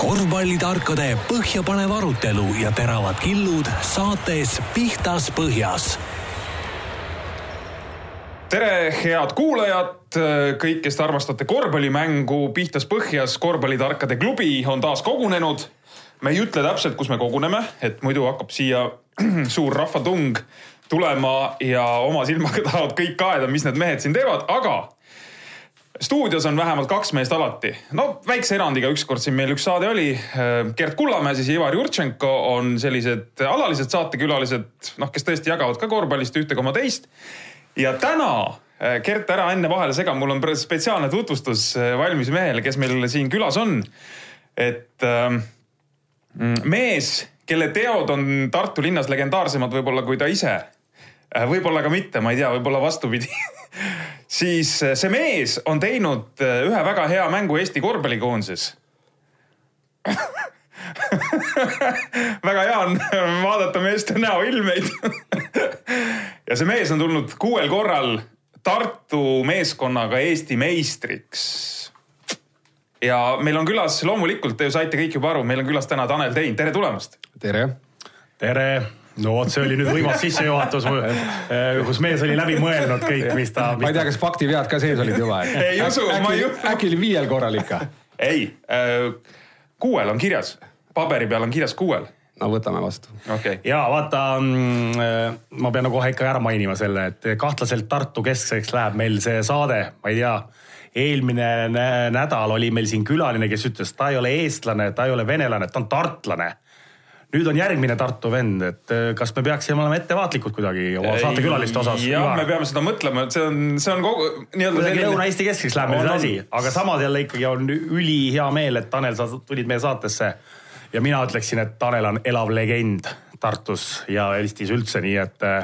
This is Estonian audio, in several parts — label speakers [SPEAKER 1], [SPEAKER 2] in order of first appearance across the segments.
[SPEAKER 1] korvpallitarkade põhjapanev arutelu ja teravad killud saates Pihtas Põhjas
[SPEAKER 2] tere, head kuulajad, kõik, kes te armastate korvpallimängu Pihtas Põhjas, korvpallitarkade klubi on taas kogunenud. me ei ütle täpselt, kus me koguneme, et muidu hakkab siia suur rahvatung tulema ja oma silmaga tahavad kõik kaeda, mis need mehed siin teevad, aga stuudios on vähemalt kaks meest alati. no väikse erandiga, ükskord siin meil üks saade oli. Gert Kullamäe, siis Ivar Jurtšenko on sellised alalised saatekülalised, noh, kes tõesti jagavad ka korvpallist ühte koma teist. ja täna, Gert, ära enne vahele sega, mul on spetsiaalne tutvustus valmis mehele, kes meil siin külas on. et äh, mees, kelle teod on Tartu linnas legendaarsemad võib-olla kui ta ise. Võib-olla ka mitte, ma ei tea, võib-olla vastupidi siis eh, see mees on teinud eh, ühe väga hea mängu Eesti korvpallikoondises väga hea on vaadata meeste näoilmeid ja see mees on tulnud kuuel korral Tartu meeskonnaga Eesti meistriks. ja meil on külas loomulikult, te ju saite kõik juba aru, meil on külas täna Tanel Tein, tere tulemast.
[SPEAKER 3] tere.
[SPEAKER 4] tere no vot, see oli nüüd võimas sissejuhatus, eh, kus mees oli läbi mõelnud kõik, mis ta
[SPEAKER 3] ma ei tea, kas faktivead ka sees olid juba
[SPEAKER 2] ei usu,
[SPEAKER 3] ma ei usu. äkki oli viiel korral ikka?
[SPEAKER 2] ei äh,, kuuel on kirjas, paberi peal on kirjas kuuel.
[SPEAKER 3] No võtame vastu.
[SPEAKER 2] Okay..
[SPEAKER 4] ja vaata, mm, äh, ma pean kohe ikka ära mainima selle, et kahtlaselt Tartu keskseks läheb meil see saade, ma ei tea. Eelmine nädal oli meil siin külaline, kes ütles, ta ei ole eestlane, ta ei ole venelane, ta on tartlane nüüd on järgmine Tartu vend, et äh, kas me peaksime olema ettevaatlikud kuidagi oma saatekülaliste osas?
[SPEAKER 2] jah, me peame seda mõtlema, et see on, see on kogu
[SPEAKER 4] nii-öelda selline. Lõuna-Eesti keskseks läheb meil see asi, aga samas jälle ikkagi on ülihea meel, et Tanel, sa tulid meie saatesse. ja mina ütleksin, et Tanel on elav legend Tartus ja Eestis üldse, nii et äh,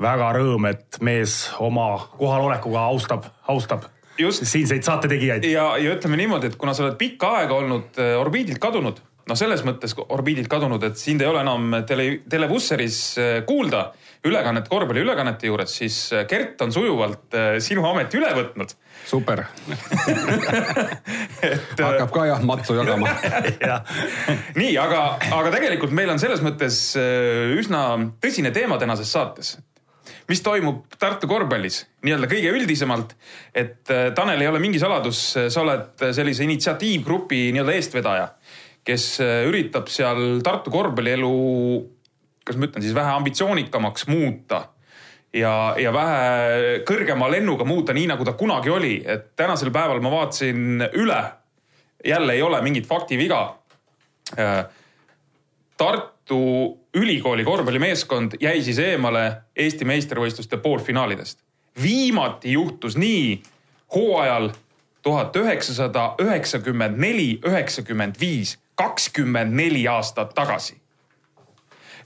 [SPEAKER 4] väga rõõm, et mees oma kohalolekuga austab, austab just siinseid saate tegijaid.
[SPEAKER 2] ja, ja ütleme niimoodi, et kuna sa oled pikka aega olnud äh, orbiidilt kadunud noh, selles mõttes orbiidilt kadunud, et sind ei ole enam tele, televusseris äh, kuulda ülekannet, korvpalliülekannete juures, siis äh, Gert on sujuvalt äh, sinu ameti üle võtnud.
[SPEAKER 3] super et, hakkab ka jah matsu jagama
[SPEAKER 2] ja. nii, aga, aga tegelikult meil on selles mõttes üsna tõsine teema tänases saates mis toimub Tartu korvpallis nii-öelda kõige üldisemalt. et Tanel ei ole mingi saladus, sa oled sellise initsiatiivgrupi nii-öelda eestvedaja kes äh, üritab seal Tartu korvpallielu, kas ma ütlen siis vähe ambitsioonikamaks muuta ja, ja vähe kõrgema lennuga muuta, nii nagu ta kunagi oli, et tänasel päeval ma vaatasin üle. jälle ei ole mingit faktiviga. Äh, Tartu Ülikooli korvpallimeeskond jäi siis eemale Eesti meistrivõistluste poolfinaalidest. viimati juhtus nii hooajal tuhat üheksasada üheksakümmend neli, üheksakümmend viis kakskümmend neli aastat tagasi.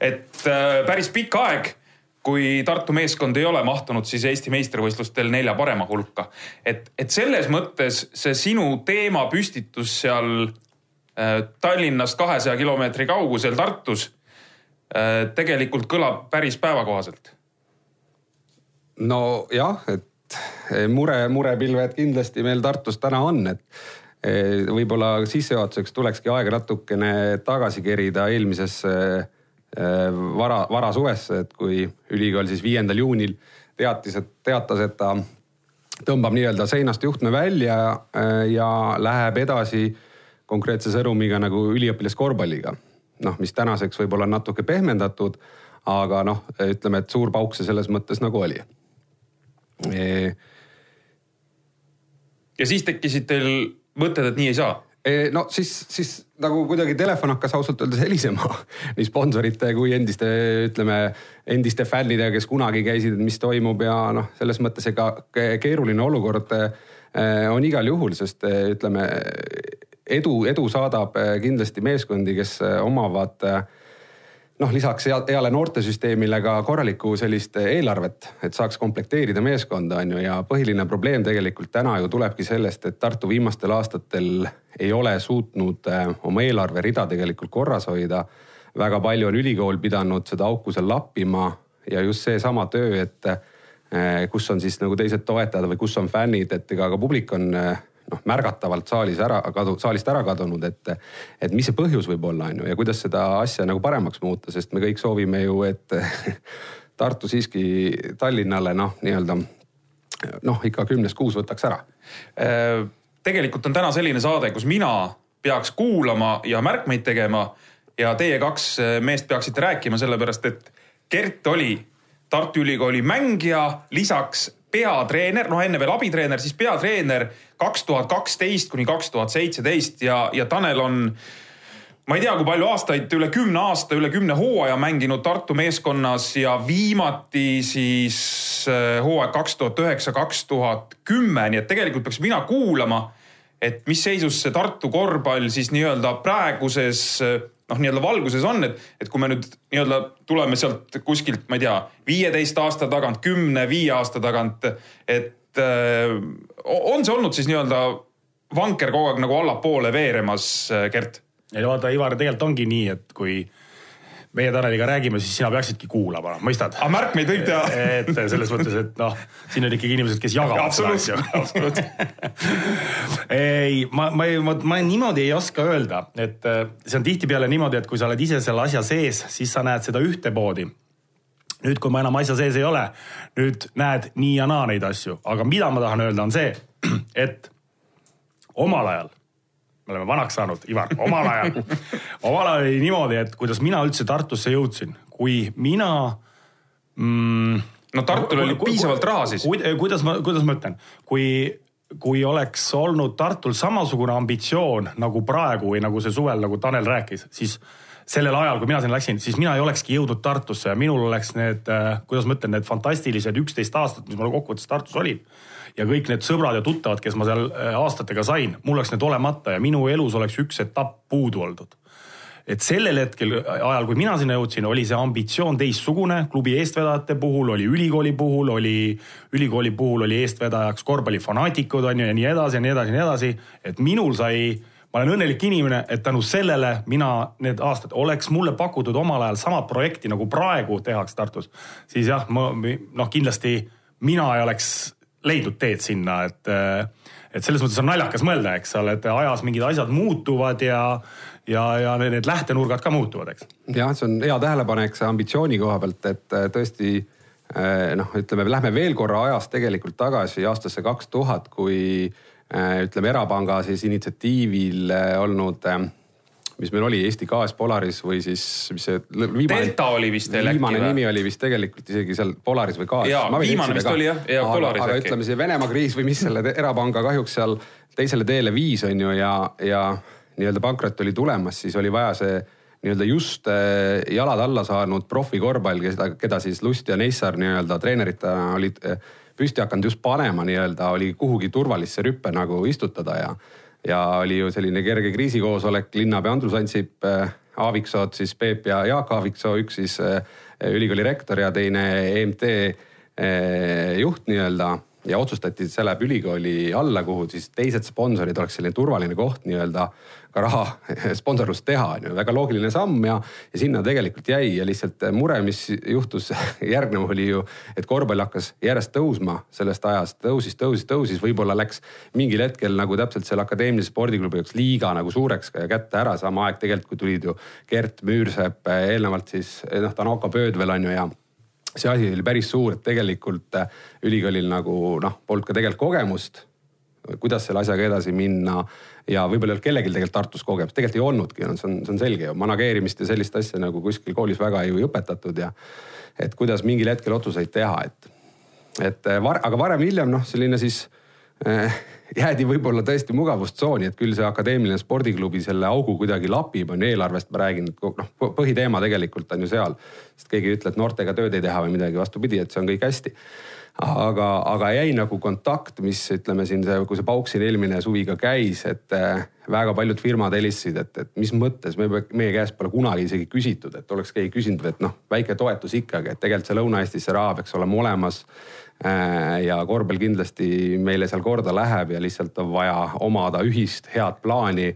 [SPEAKER 2] et äh, päris pikk aeg, kui Tartu meeskond ei ole mahtunud siis Eesti meistrivõistlustel nelja parema hulka. et, et selles mõttes see sinu teemapüstitus seal äh, Tallinnast kahesaja kilomeetri kaugusel Tartus äh, tegelikult kõlab päris päevakohaselt.
[SPEAKER 3] nojah, et mure, murepilved kindlasti meil Tartus täna on, et Eh, võib-olla sissejuhatuseks tulekski aega natukene tagasi kerida eelmisesse vara, varasuvesse, et kui ülikool siis viiendal juunil teatis, et teatas, et ta tõmbab nii-öelda seinast juhtme välja ja läheb edasi konkreetse sõnumiga nagu üliõpilaskorvpalliga. noh, mis tänaseks võib-olla on natuke pehmendatud, aga noh, ütleme, et suur pauk see selles mõttes nagu oli e.
[SPEAKER 2] ja siis tekkisid teil mõtted, et nii ei saa?
[SPEAKER 3] no siis, siis nagu kuidagi telefon hakkas ausalt öeldes helisema nii sponsorite kui endiste, ütleme endiste fännidega, kes kunagi käisid, et mis toimub ja noh, selles mõttes ega keeruline olukord eh, on igal juhul, sest eh, ütleme edu, edu saadab kindlasti meeskondi, kes omavad äh, noh, lisaks heale noortesüsteemile ka korralikku sellist eelarvet, et saaks komplekteerida meeskonda, on ju, ja põhiline probleem tegelikult täna ju tulebki sellest, et Tartu viimastel aastatel ei ole suutnud äh, oma eelarverida tegelikult korras hoida. väga palju on ülikool pidanud seda auku seal lappima ja just seesama töö, et äh, kus on siis nagu teised toetajad või kus on fännid, et ega ka publik on äh, noh, märgatavalt saalis ära kadu, saalist ära kadunud, et, et mis see põhjus võib olla, on ju, ja kuidas seda asja nagu paremaks muuta, sest me kõik soovime ju, et Tartu siiski Tallinnale noh, nii-öelda noh, ikka kümnest kuus võtaks ära.
[SPEAKER 2] Äh, tegelikult on täna selline saade, kus mina peaks kuulama ja märkmeid tegema ja teie kaks meest peaksite rääkima, sellepärast et Gert oli Tartu Ülikooli mängija, lisaks peatreener, noh enne veel abitreener, siis peatreener kaks tuhat kaksteist kuni kaks tuhat seitseteist ja, ja Tanel on ma ei tea, kui palju aastaid, üle kümne aasta, üle kümne hooaja mänginud Tartu meeskonnas ja viimati siis äh, hooaeg kaks tuhat üheksa, kaks tuhat kümme, nii et tegelikult peaks mina kuulama, et mis seisus see Tartu korvpall siis nii-öelda praeguses äh, noh, nii-öelda valguses on, et, et kui me nüüd nii-öelda tuleme sealt kuskilt, ma ei tea, viieteist aasta tagant, kümne, viie aasta tagant, et äh, on see olnud siis nii-öelda vanker kogu aeg nagu allapoole veeremas, äh, Gert?
[SPEAKER 4] ei no vaata, Ivar, tegelikult ongi nii, et kui meie Taneliga räägime, siis sina peaksidki kuulama, mõistad?
[SPEAKER 2] aga märkmeid võib teha.
[SPEAKER 4] et selles mõttes, et noh, siin on ikkagi inimesed, kes jagavad
[SPEAKER 2] seda asju.
[SPEAKER 4] ei, ma, ma, ma, ma niimoodi ei oska öelda, et äh, see on tihtipeale niimoodi, et kui sa oled ise selle asja sees, siis sa näed seda ühtemoodi nüüd, kui ma enam asja sees ei ole, nüüd näed nii ja naa neid asju, aga mida ma tahan öelda, on see, et omal ajal me oleme vanaks saanud, Ivar, omal ajal omal ajal oli niimoodi, et kuidas mina üldse Tartusse jõudsin, kui mina
[SPEAKER 2] mm,. no Tartul oli piisavalt raha siis.
[SPEAKER 4] kuidas ma, kuidas ma ütlen, kui, kui oleks olnud Tartul samasugune ambitsioon nagu praegu või nagu see suvel, nagu Tanel rääkis, siis sellel ajal, kui mina sinna läksin, siis mina ei olekski jõudnud Tartusse ja minul oleks need, äh, kuidas ma ütlen, need fantastilised üksteist aastat, mis mul kokkuvõttes Tartus olid ja kõik need sõbrad ja tuttavad, kes ma seal äh, aastatega sain, mul oleks need olemata ja minu elus oleks üks etapp puudu oldud et sellel hetkel, ajal, kui mina sinna jõudsin, oli see ambitsioon teistsugune, klubi eestvedajate puhul, oli ülikooli puhul, oli, ülikooli puhul oli eestvedajaks korvpallifanaatikud on ju ja nii edasi ja nii edasi ja nii edasi. et minul sai, ma olen õnnelik inimene, et tänu sellele mina need aastad, oleks mulle pakutud omal ajal sama projekti nagu praegu tehakse Tartus, siis jah, ma noh, kindlasti mina ei oleks leidnud teed sinna, et, et selles mõttes on naljakas mõelda, eks ole, et ajas mingid asjad muutuvad ja, ja, ja need lähtenurgad ka muutuvad, eks.
[SPEAKER 3] jah, see on hea tähelepanek see ambitsiooni koha pealt, et tõesti noh, ütleme, lähme veel korra ajas tegelikult tagasi aastasse kaks tuhat, kui ütleme, Erapanga siis initsiatiivil olnud mis meil oli, Eesti Gaas, Polaris või siis, mis see
[SPEAKER 2] viimane. Delta oli vist
[SPEAKER 3] äkki või? viimane nimi oli vist tegelikult isegi seal Polaris või Gaas.
[SPEAKER 2] jaa, viimane vist oli jah, ja Polaris
[SPEAKER 3] aga, aga äkki. ütleme see Venemaa kriis või mis selle erapanga kahjuks seal teisele teele viis, on ju, ja, ja nii-öelda pankrot oli tulemas, siis oli vaja see nii-öelda just äh, jalad alla saanud profikorvpall, keda, keda siis Lust ja Neissar nii-öelda treeneritena olid äh, püsti hakanud just panema nii-öelda, oli kuhugi turvalisse rüppe nagu istutada ja ja oli ju selline kerge kriisikoosolek, linnapea Andrus Ansip, äh, Aaviksood siis Peep ja Jaak Aaviksoo, üks siis äh, ülikooli rektor ja teine EMT äh, juht nii-öelda. Ja otsustati, et see läheb ülikooli alla, kuhu siis teised sponsorid oleks selline turvaline koht nii-öelda raha sponsorlust teha, on ju, väga loogiline samm ja, ja sinna tegelikult jäi ja lihtsalt mure, mis juhtus järgnev oli ju, et korvpall hakkas järjest tõusma sellest ajast, tõusis, tõusis, tõusis, võib-olla läks mingil hetkel nagu täpselt selle akadeemilise spordiklubi jaoks liiga nagu suureks kätte ära, sama aeg tegelikult, kui tulid ju Gert Müürsepp, eelnevalt siis noh, Tanoko Pöödvel on ju ja see asi oli päris suur, et tegelikult ülikoolil nagu noh, polnud ka tegelikult kogemust kuidas selle asjaga edasi minna ja võib-olla ei olnud kellelgi tegelikult Tartus kogemust, tegelikult ei olnudki, see on, see on selge ju, manageerimist ja sellist asja nagu kuskil koolis väga ju ei õpetatud ja et kuidas mingil hetkel otsuseid teha, et, et var, aga varem-hiljem noh, selline siis äh, jäädi võib-olla tõesti mugavustsooni, et küll see akadeemiline spordiklubi selle augu kuidagi lapib, on ju, eelarvest ma räägin, noh, põhiteema tegelikult on ju seal. sest keegi ei ütle, et noortega tööd ei teha või midagi, vastupidi, et see on kõik hästi aga, aga jäi nagu kontakt, mis ütleme siin see, kui see pauk siin eelmine suvi ka käis, et äh, väga paljud firmad helistasid, et, et mis mõttes me, meie käest pole kunagi isegi küsitud, et oleks keegi küsinud, et noh, väike toetus ikkagi, et tegelikult see Lõuna-Eestis see raha peaks olema olemas Äh, ja korvpall kindlasti meile seal korda läheb ja lihtsalt on vaja omada ühist head plaani,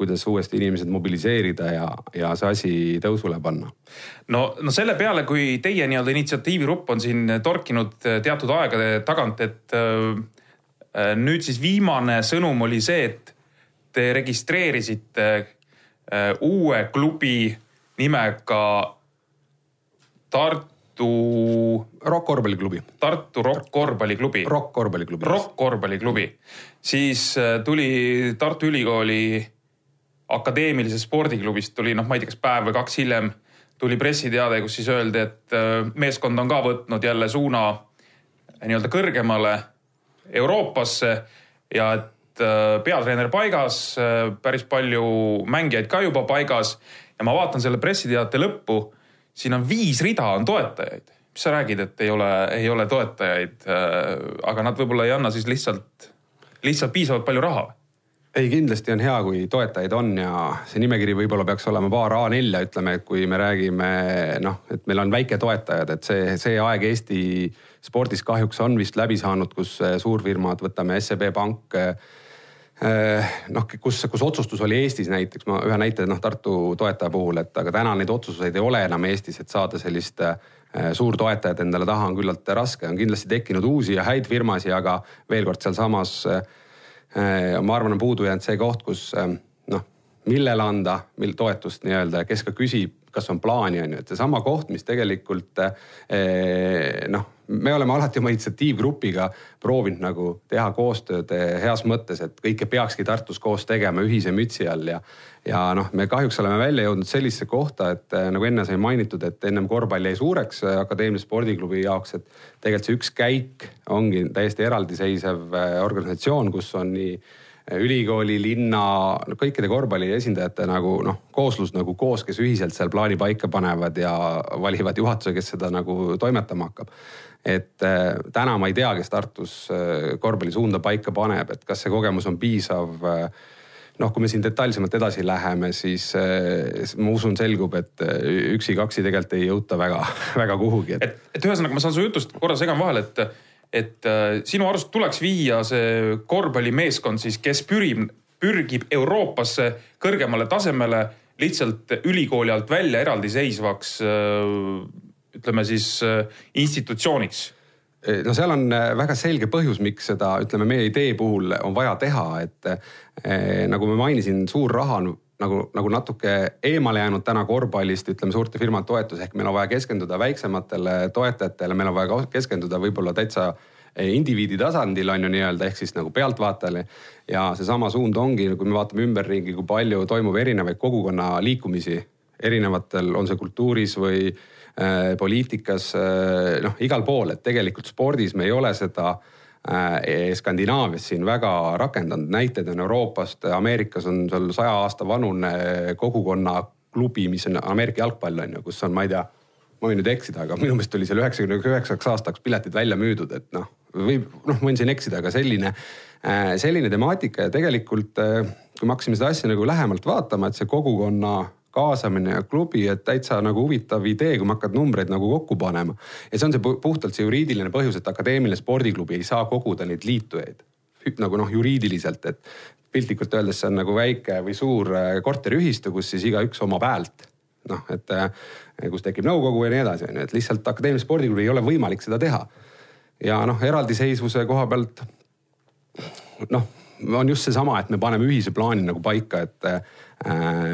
[SPEAKER 3] kuidas uuesti inimesed mobiliseerida ja, ja see asi tõusule panna.
[SPEAKER 2] no, no selle peale, kui teie nii-öelda initsiatiivirupp on siin torkinud teatud aegade tagant, et nüüd siis viimane sõnum oli see, et te registreerisite äh, uue klubi nimega Tartu,
[SPEAKER 3] Rock korvpalliklubi,
[SPEAKER 2] Tartu Rock korvpalliklubi.
[SPEAKER 3] Rock korvpalliklubi.
[SPEAKER 2] Rock korvpalliklubi. Siis äh, tuli Tartu Ülikooli akadeemilisest spordiklubist tuli noh, ma ei tea, kas päev või kaks hiljem tuli pressiteade, kus siis öeldi, et äh, meeskond on ka võtnud jälle suuna nii-öelda kõrgemale Euroopasse ja et äh, peatreener paigas, päris palju mängijaid ka juba paigas ja ma vaatan selle pressiteate lõppu, siin on viis rida on toetajaid. mis sa räägid, et ei ole, ei ole toetajaid, aga nad võib-olla ei anna siis lihtsalt, lihtsalt piisavalt palju raha?
[SPEAKER 3] Ei, kindlasti on hea, kui toetajaid on ja see nimekiri võib-olla peaks olema paar A4-a, ütleme, kui me räägime noh, et meil on väiketoetajad, et see, see aeg Eesti spordis kahjuks on vist läbi saanud, kus suurfirmad, võtame SEB Pank noh, kus, kus otsustus oli Eestis näiteks, ma ühe näite noh Tartu toetaja puhul, et aga täna neid otsuseid ei ole enam Eestis, et saada sellist suurtoetajat endale taha on küllalt raske, on kindlasti tekkinud uusi ja häid firmasid, aga veel kord sealsamas äh, ma arvan, on puudu jäänud see koht, kus noh, millele anda, mil toetust nii-öelda kes ka küsib, kas on plaani, on ju, et seesama koht, mis tegelikult noh, me oleme alati oma initsiatiivgrupiga proovinud nagu teha koostööd heas mõttes, et kõike peakski Tartus koos tegema ühise mütsi all ja ja noh, me kahjuks oleme välja jõudnud sellisesse kohta, et nagu enne sai mainitud, et ennem korvpall jäi suureks akadeemilise spordiklubi jaoks, et tegelikult see üks käik ongi täiesti eraldiseisev organisatsioon, kus on nii ülikooli, linna, kõikide korvpalli esindajate nagu noh, kooslus nagu koos, kes ühiselt seal plaani paika panevad ja valivad juhatuse, kes seda nagu toimetama hakkab. et äh, täna ma ei tea, kes Tartus äh, korvpalli suunda paika paneb, et kas see kogemus on piisav äh, noh, kui me siin detailsemalt edasi läheme, siis äh, ma usun, selgub, et üksi-kaksi tegelikult ei jõuta väga, väga kuhugi
[SPEAKER 2] et.... et, et ühesõnaga, ma saan su jutust korra segan vahele, et, et äh, sinu arust tuleks viia see korvpallimeeskond siis, kes pürib, pürgib Euroopasse kõrgemale tasemele lihtsalt ülikooli alt välja eraldiseisvaks äh, ütleme siis äh, institutsiooniks?
[SPEAKER 3] No seal on väga selge põhjus, miks seda, ütleme meie idee puhul on vaja teha, et eh, nagu ma mainisin, suur raha on nagu, nagu natuke eemale jäänud täna korvpallist, ütleme suurte firmade toetus, ehk meil on vaja keskenduda väiksematele toetajatele, meil on vaja keskenduda võib-olla täitsa indiviidi tasandil on ju nii-öelda ehk siis nagu pealtvaatajale. ja seesama suund ongi, kui me vaatame ümberringi, kui palju toimub erinevaid kogukonna liikumisi erinevatel, on see kultuuris või äh, poliitikas äh,, noh igal pool, et tegelikult spordis me ei ole seda äh, Skandinaavias siin väga rakendanud, näiteid on Euroopast, Ameerikas on seal saja aasta vanune kogukonna klubi, mis on Ameerika jalgpall on ju, kus on, ma ei tea, ma võin nüüd eksida, aga minu meelest oli seal üheksakümne üheksaks aastaks piletid välja müüdud, et noh, võib, noh, võin siin eksida, aga selline, äh, selline temaatika ja tegelikult äh, kui me hakkasime seda asja nagu lähemalt vaatama, et see kogukonna kaasamine ja klubi, et täitsa nagu huvitav idee, kui ma hakkad numbreid nagu kokku panema. ja see on see puhtalt see juriidiline põhjus, et akadeemiline spordiklubi ei saa koguda neid liitujaid nagu noh, juriidiliselt, et piltlikult öeldes see on nagu väike või suur äh, korteriühistu, kus siis igaüks omab häält. noh, et kus tekib nõukogu ja nii edasi, on ju, et lihtsalt akadeemiline spordiklubi ei ole võimalik seda teha. ja noh, eraldiseisvuse koha pealt noh, on just seesama, et me paneme ühise plaani nagu paika, et äh,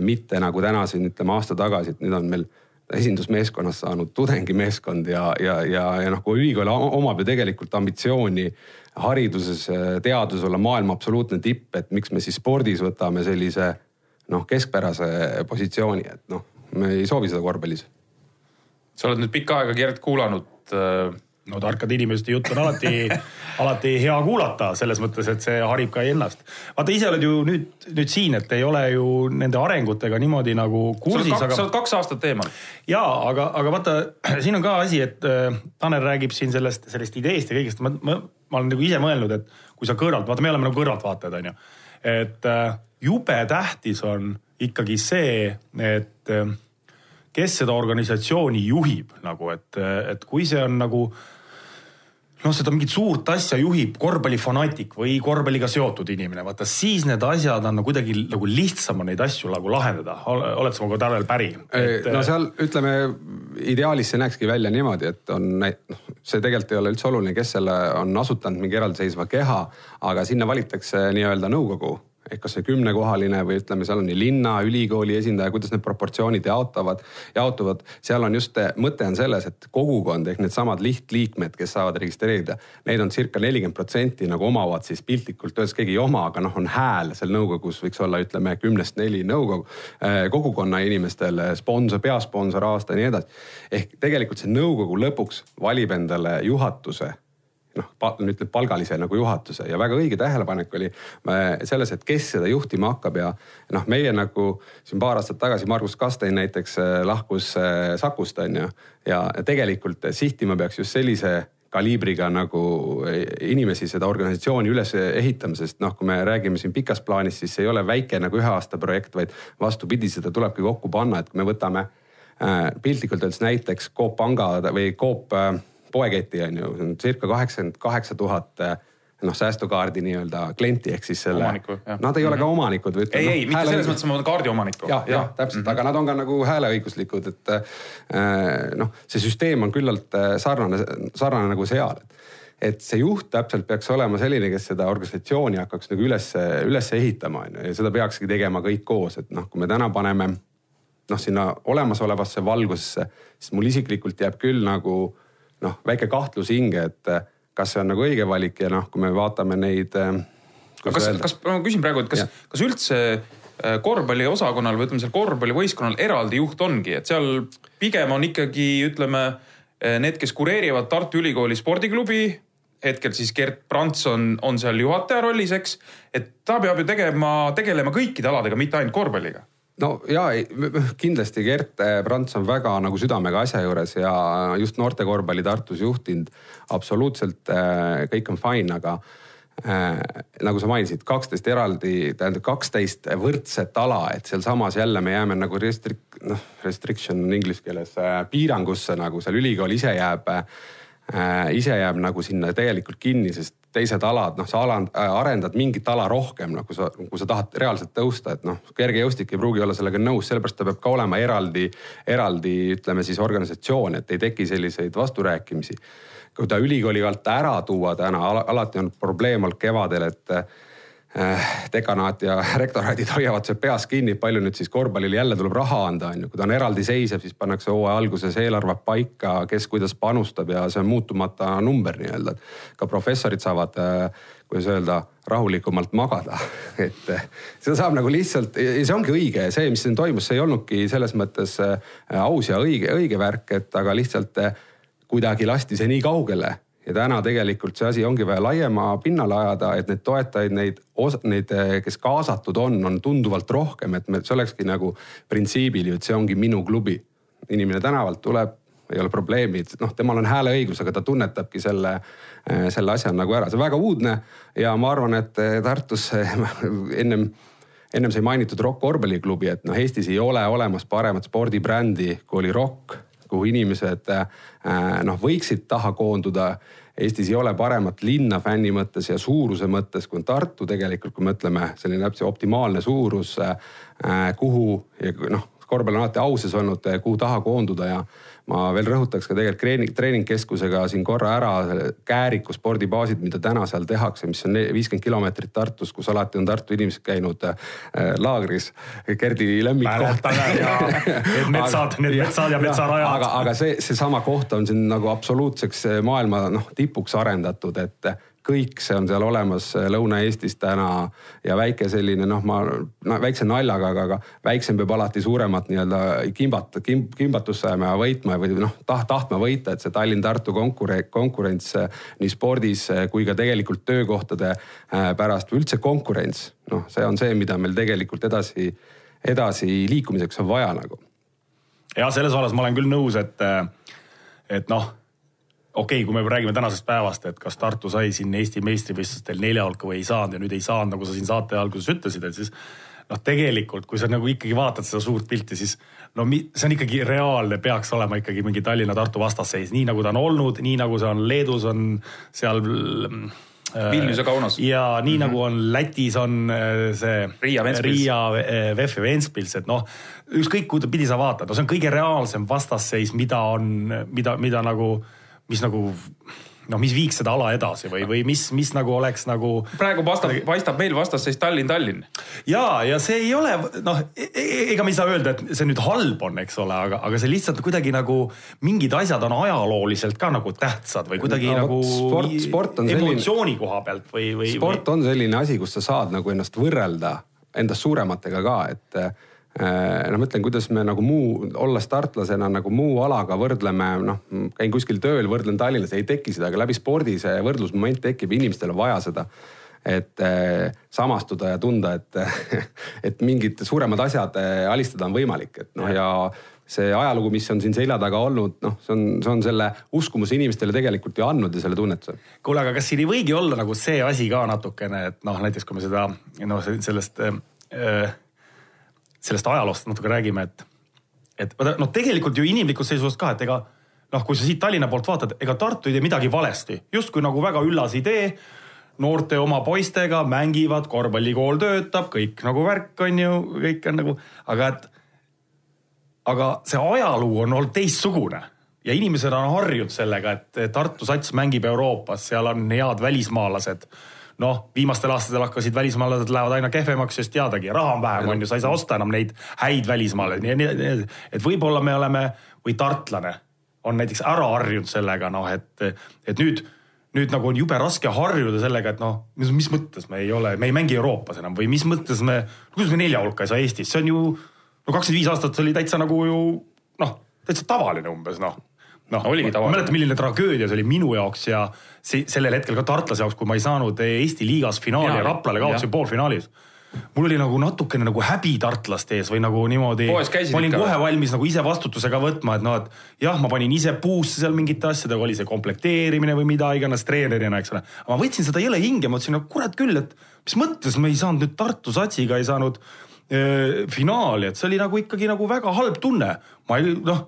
[SPEAKER 3] mitte nagu täna siin ütleme aasta tagasi, et nüüd on meil esindusmeeskonnast saanud tudengimeeskond ja, ja, ja, ja noh, kui ülikool omab ju tegelikult ambitsiooni hariduses, teaduses olla maailma absoluutne tipp, et miks me siis spordis võtame sellise noh, keskpärase positsiooni, et noh, me ei soovi seda korvpallis.
[SPEAKER 2] sa oled nüüd pikka aega Gerd kuulanud äh
[SPEAKER 4] no tarkade inimeste juttu on alati alati hea kuulata selles mõttes, et see harib ka ennast. vaata, ise oled ju nüüd, nüüd siin, et ei ole ju nende arengutega niimoodi nagu kursis.
[SPEAKER 2] sa oled kaks, aga... kaks aastat eemal.
[SPEAKER 4] ja, aga, aga vaata, siin on ka asi, et äh, Tanel räägib siin sellest, sellest ideest ja kõigest. ma, ma, ma olen nagu ise mõelnud, et kui sa kõrvalt, vaata, me oleme nagu kõrvaltvaatajad, onju. et äh, jube tähtis on ikkagi see, et äh, kes seda organisatsiooni juhib nagu, et, et kui see on nagu noh, seda mingit suurt asja juhib korvpallifanaatik või korvpalliga seotud inimene, vaata siis need asjad on no, kuidagi nagu lihtsam on neid asju nagu lahendada. oled sa minuga Tanel päri
[SPEAKER 3] et...? no seal ütleme ideaalis see näekski välja niimoodi, et on noh, see tegelikult ei ole üldse oluline, kes selle on asutanud mingi eraldiseisva keha, aga sinna valitakse nii-öelda nõukogu ehk kas see kümnekohaline või ütleme, seal on nii linna, ülikooli esindaja, kuidas need proportsioonid jaotavad, jaotuvad. seal on just, mõte on selles, et kogukond ehk needsamad lihtliikmed, kes saavad registreerida, neid on circa nelikümmend protsenti nagu omavad siis piltlikult öeldes keegi ei oma, aga noh, on hääl seal nõukogus võiks olla, ütleme kümnest neli nõukogu eh,, kogukonna inimestele sponsor, peasponsor aasta ja nii edasi. ehk tegelikult see nõukogu lõpuks valib endale juhatuse noh, ütleb palgalise nagu juhatuse. Ja väga õige tähelepanek oli äh, selles, et kes seda juhtima hakkab. Ja noh, meie nagu siin paar aastat tagasi Margus Kastein näiteks äh, lahkus äh, Sakust on ju. ja tegelikult sihtima peaks just sellise kaliibriga nagu inimesi seda organisatsiooni üles ehitama, sest noh, kui me räägime siin pikas plaanis, siis see ei ole väike nagu ühe aasta projekt, vaid vastupidi, seda tulebki kokku panna, et kui me võtame piltlikult öeldes näiteks Coop Panga või Coop äh, poeketi on ju, circa kaheksakümmend kaheksa tuhat eh, noh, säästukaardi nii-öelda klienti ehk siis selle. Nad ei ole ka mhm. omanikud
[SPEAKER 2] või ütleme. ei ei, mitte hääle... selles mõttes, et ma olen kaardi omanikku.
[SPEAKER 3] jah, jah, täpselt mm, -hmm. aga nad on ka nagu hääleõiguslikud, et äh, noh, see süsteem on küllalt eh, sarnane, sarnane nagu seal et see juht täpselt peaks olema selline, kes seda organisatsiooni hakkaks nagu üles, üles ehitama on ju ja seda peakski tegema kõik koos, et noh, kui me täna paneme noh, sinna olemasolevasse valgusesse, siis mul isiklikult jääb küll nagu noh, väike kahtlus hinge, et eh, kas see on nagu õige valik ja noh, kui me vaatame neid.
[SPEAKER 2] Eh, kas, kas ma küsin praegu, et kas, kas üldse eh, korvpalliosakonnal või ütleme seal korvpallivõistkonnal eraldi juht ongi, et seal pigem on ikkagi ütleme need, kes kureerivad Tartu Ülikooli spordiklubi hetkel siis Gert Prants on, on seal juhataja rollis, eks. et ta peab ju tegema, tegelema kõikide aladega, mitte ainult korvpalliga
[SPEAKER 3] no ja kindlasti Gert Prants on väga nagu südamega asja juures ja just noortekorvpalli Tartus juhtinud. absoluutselt äh, kõik on fine, aga äh, nagu sa mainisid, kaksteist eraldi, tähendab kaksteist võrdset ala, et sealsamas jälle me jääme nagu restrik-, noh restriction inglise keeles äh, piirangusse nagu seal ülikool ise jääb äh, ise jääb nagu sinna tegelikult kinni, sest teised alad, noh, sa aland, äh, arendad mingit ala rohkem, noh, kui sa, kui sa tahad reaalselt tõusta, et noh, kergejõustik ei pruugi olla sellega nõus, sellepärast ta peab ka olema eraldi, eraldi ütleme siis organisatsioon, et ei teki selliseid vasturääkimisi. kui ta ülikooli alt ära tuua täna, alati on probleem olnud kevadel, et dekanaat ja rektoraadid hoiavad seal peas kinni, palju nüüd siis korvpallile jälle tuleb raha anda, on ju. kui ta on eraldiseisev, siis pannakse hooaja alguses eelarve paika, kes kuidas panustab ja see on muutumata number nii-öelda. ka professorid saavad, äh, kuidas öelda, rahulikumalt magada et äh, seda saab nagu lihtsalt ja see ongi õige, see, mis siin toimus, see ei olnudki selles mõttes aus ja õige, õige värk, et aga lihtsalt kuidagi lasti see nii kaugele ja täna tegelikult see asi ongi vaja laiema pinnale ajada, et neid toetajaid, neid, neid, kes kaasatud on, on tunduvalt rohkem, et me, see olekski nagu printsiibil ju, et see ongi minu klubi. inimene tänavalt tuleb, ei ole probleemi, noh, temal on hääleõigus, aga ta tunnetabki selle, selle asja nagu ära, see on väga uudne ja ma arvan, et Tartus ennem ennem sai mainitud Rock korvpalliklubi, et noh, Eestis ei ole olemas paremat spordibrändi kui oli Rock kuhu inimesed äh, noh, võiksid taha koonduda. Eestis ei ole paremat linna fänni mõttes ja suuruse mõttes kui Tartu tegelikult, kui me mõtleme selline täpselt optimaalne suurus, äh, kuhu ja noh, korvpall on alati auses olnud, kuhu taha koonduda ja ma veel rõhutaks ka tegelikult treening, treeningkeskusega siin korra ära Kääriku spordibaasid, mida täna seal tehakse, mis on viiskümmend kilomeetrit Tartust, kus alati on Tartu inimesed käinud äh, laagris. Gerdi lemmikkoht.
[SPEAKER 4] Need metsad, need metsad ja metsarajad.
[SPEAKER 3] aga, aga see, seesama koht on siin nagu absoluutseks maailma noh tipuks arendatud, et kõik see on seal olemas äh, Lõuna-Eestis täna ja väike selline noh, ma no, väikse naljaga, aga, aga väiksem peab alati suuremat nii-öelda kimbat- kim,, kimbatusse ajama ja võitma või noh taht, tahtma võita, et see Tallinn-Tartu konkurents, konkurents äh, nii spordis äh, kui ka tegelikult töökohtade pärast või üldse konkurents. noh, see on see, mida meil tegelikult edasi, edasi liikumiseks on vaja nagu.
[SPEAKER 4] ja selles vallas ma olen küll nõus, et, et noh okei okay,, kui me räägime tänasest päevast, et kas Tartu sai siin Eesti meistrivõistlustel nelja hulka või ei saanud ja nüüd ei saanud, nagu sa siin saate alguses ütlesid, et siis noh, tegelikult, kui sa nagu ikkagi vaatad seda suurt pilti, siis no see on ikkagi reaalne, peaks olema ikkagi mingi Tallinna-Tartu vastasseis, nii nagu ta on olnud, nii nagu see on Leedus on seal äh,
[SPEAKER 2] Vilnius ja Kaunas.
[SPEAKER 4] ja nii mm -hmm. nagu on Lätis on äh, see
[SPEAKER 2] Riia.
[SPEAKER 4] Riia, äh, VEF ja Ventspils, et noh, ükskõik kuhu pidi sa vaatad, no see on kõige reaalsem vastasseis, mida on, mida, mida nagu, mis nagu noh, mis viiks seda ala edasi või, või mis, mis nagu oleks nagu.
[SPEAKER 2] praegu paistab, paistab meil vastasseis Tallinn-Tallinn.
[SPEAKER 4] ja, ja see ei ole noh, ega me ei saa öelda, et see nüüd halb on, eks ole, aga, aga see lihtsalt kuidagi nagu mingid asjad on ajalooliselt ka nagu tähtsad või kuidagi
[SPEAKER 3] No
[SPEAKER 4] nagu
[SPEAKER 3] sport- sport on selline-
[SPEAKER 4] emotsiooni koha pealt või, või.
[SPEAKER 3] sport on selline asi, kus sa saad nagu ennast võrrelda endast suurematega ka, et noh, ma ütlen, kuidas me nagu muu, olles tartlasena nagu muu alaga võrdleme, noh, käin kuskil tööl, võrdlen Tallinnas, ei teki seda, aga läbi spordi see võrdlusmoment tekib, inimestel on vaja seda. et äh, samastuda ja tunda, et, et mingid suuremad asjad äh, alistada on võimalik, et noh, ja see ajalugu, mis on siin selja taga olnud, noh, see on, see on selle uskumuse inimestele tegelikult ju andnud ja selle tunnetuse.
[SPEAKER 4] kuule, aga kas siin ei võigi olla nagu see asi ka natukene, et noh, näiteks kui me seda noh, sellest äh, sellest ajaloost natuke räägime, et, et noh, tegelikult ju inimlikust seisukohast ka, et ega noh, kui sa siit Tallinna poolt vaatad, ega Tartu ei tee midagi valesti, justkui nagu väga üllas idee. noorte oma poistega mängivad, korvpallikool töötab, kõik nagu värk on ju, kõik on nagu, aga et. aga see ajalugu on olnud teistsugune ja inimesed on harjunud sellega, et Tartu Sats mängib Euroopas, seal on head välismaalased noh, viimastel aastatel hakkasid välismaalased lähevad aina kehvemaks, sest teadagi, raha on vähem, on ju, sa ei saa osta enam neid häid välismaalasi, nii, nii, nii, et võib-olla me oleme või tartlane on näiteks ära harjunud sellega, noh, et, et nüüd, nüüd nagu on jube raske harjuda sellega, et noh, mis, mõttes me ei ole, me ei mängi Euroopas enam või mis mõttes me, kuidas me nelja hulka ei saa Eestis, see on ju no kakskümmend viis aastat oli täitsa nagu ju noh, täitsa tavaline umbes noh noh, mäletan, milline tragöödia see oli minu jaoks ja see, sellel hetkel ka tartlase jaoks, kui ma ei saanud Eesti liigas finaali ja
[SPEAKER 2] Finaali,
[SPEAKER 4] Raplale kaotasin poolfinaalis. mul oli nagu natukene nagu häbi tartlaste ees või nagu niimoodi. Ma olin
[SPEAKER 2] ikka
[SPEAKER 4] kohe valmis nagu ise vastutuse ka võtma, et noh, et jah, ma panin ise puusse seal mingite asjadega, oli see komplekteerimine või mida iganes treenerina, eks ole. ma võtsin seda jõle hinge, mõtlesin, no kurat küll, et mis mõttes me ei saanud nüüd Tartu satsiga ei saanud öö, finaali, et see oli nagu ikkagi nagu väga halb tunne. ma ei noh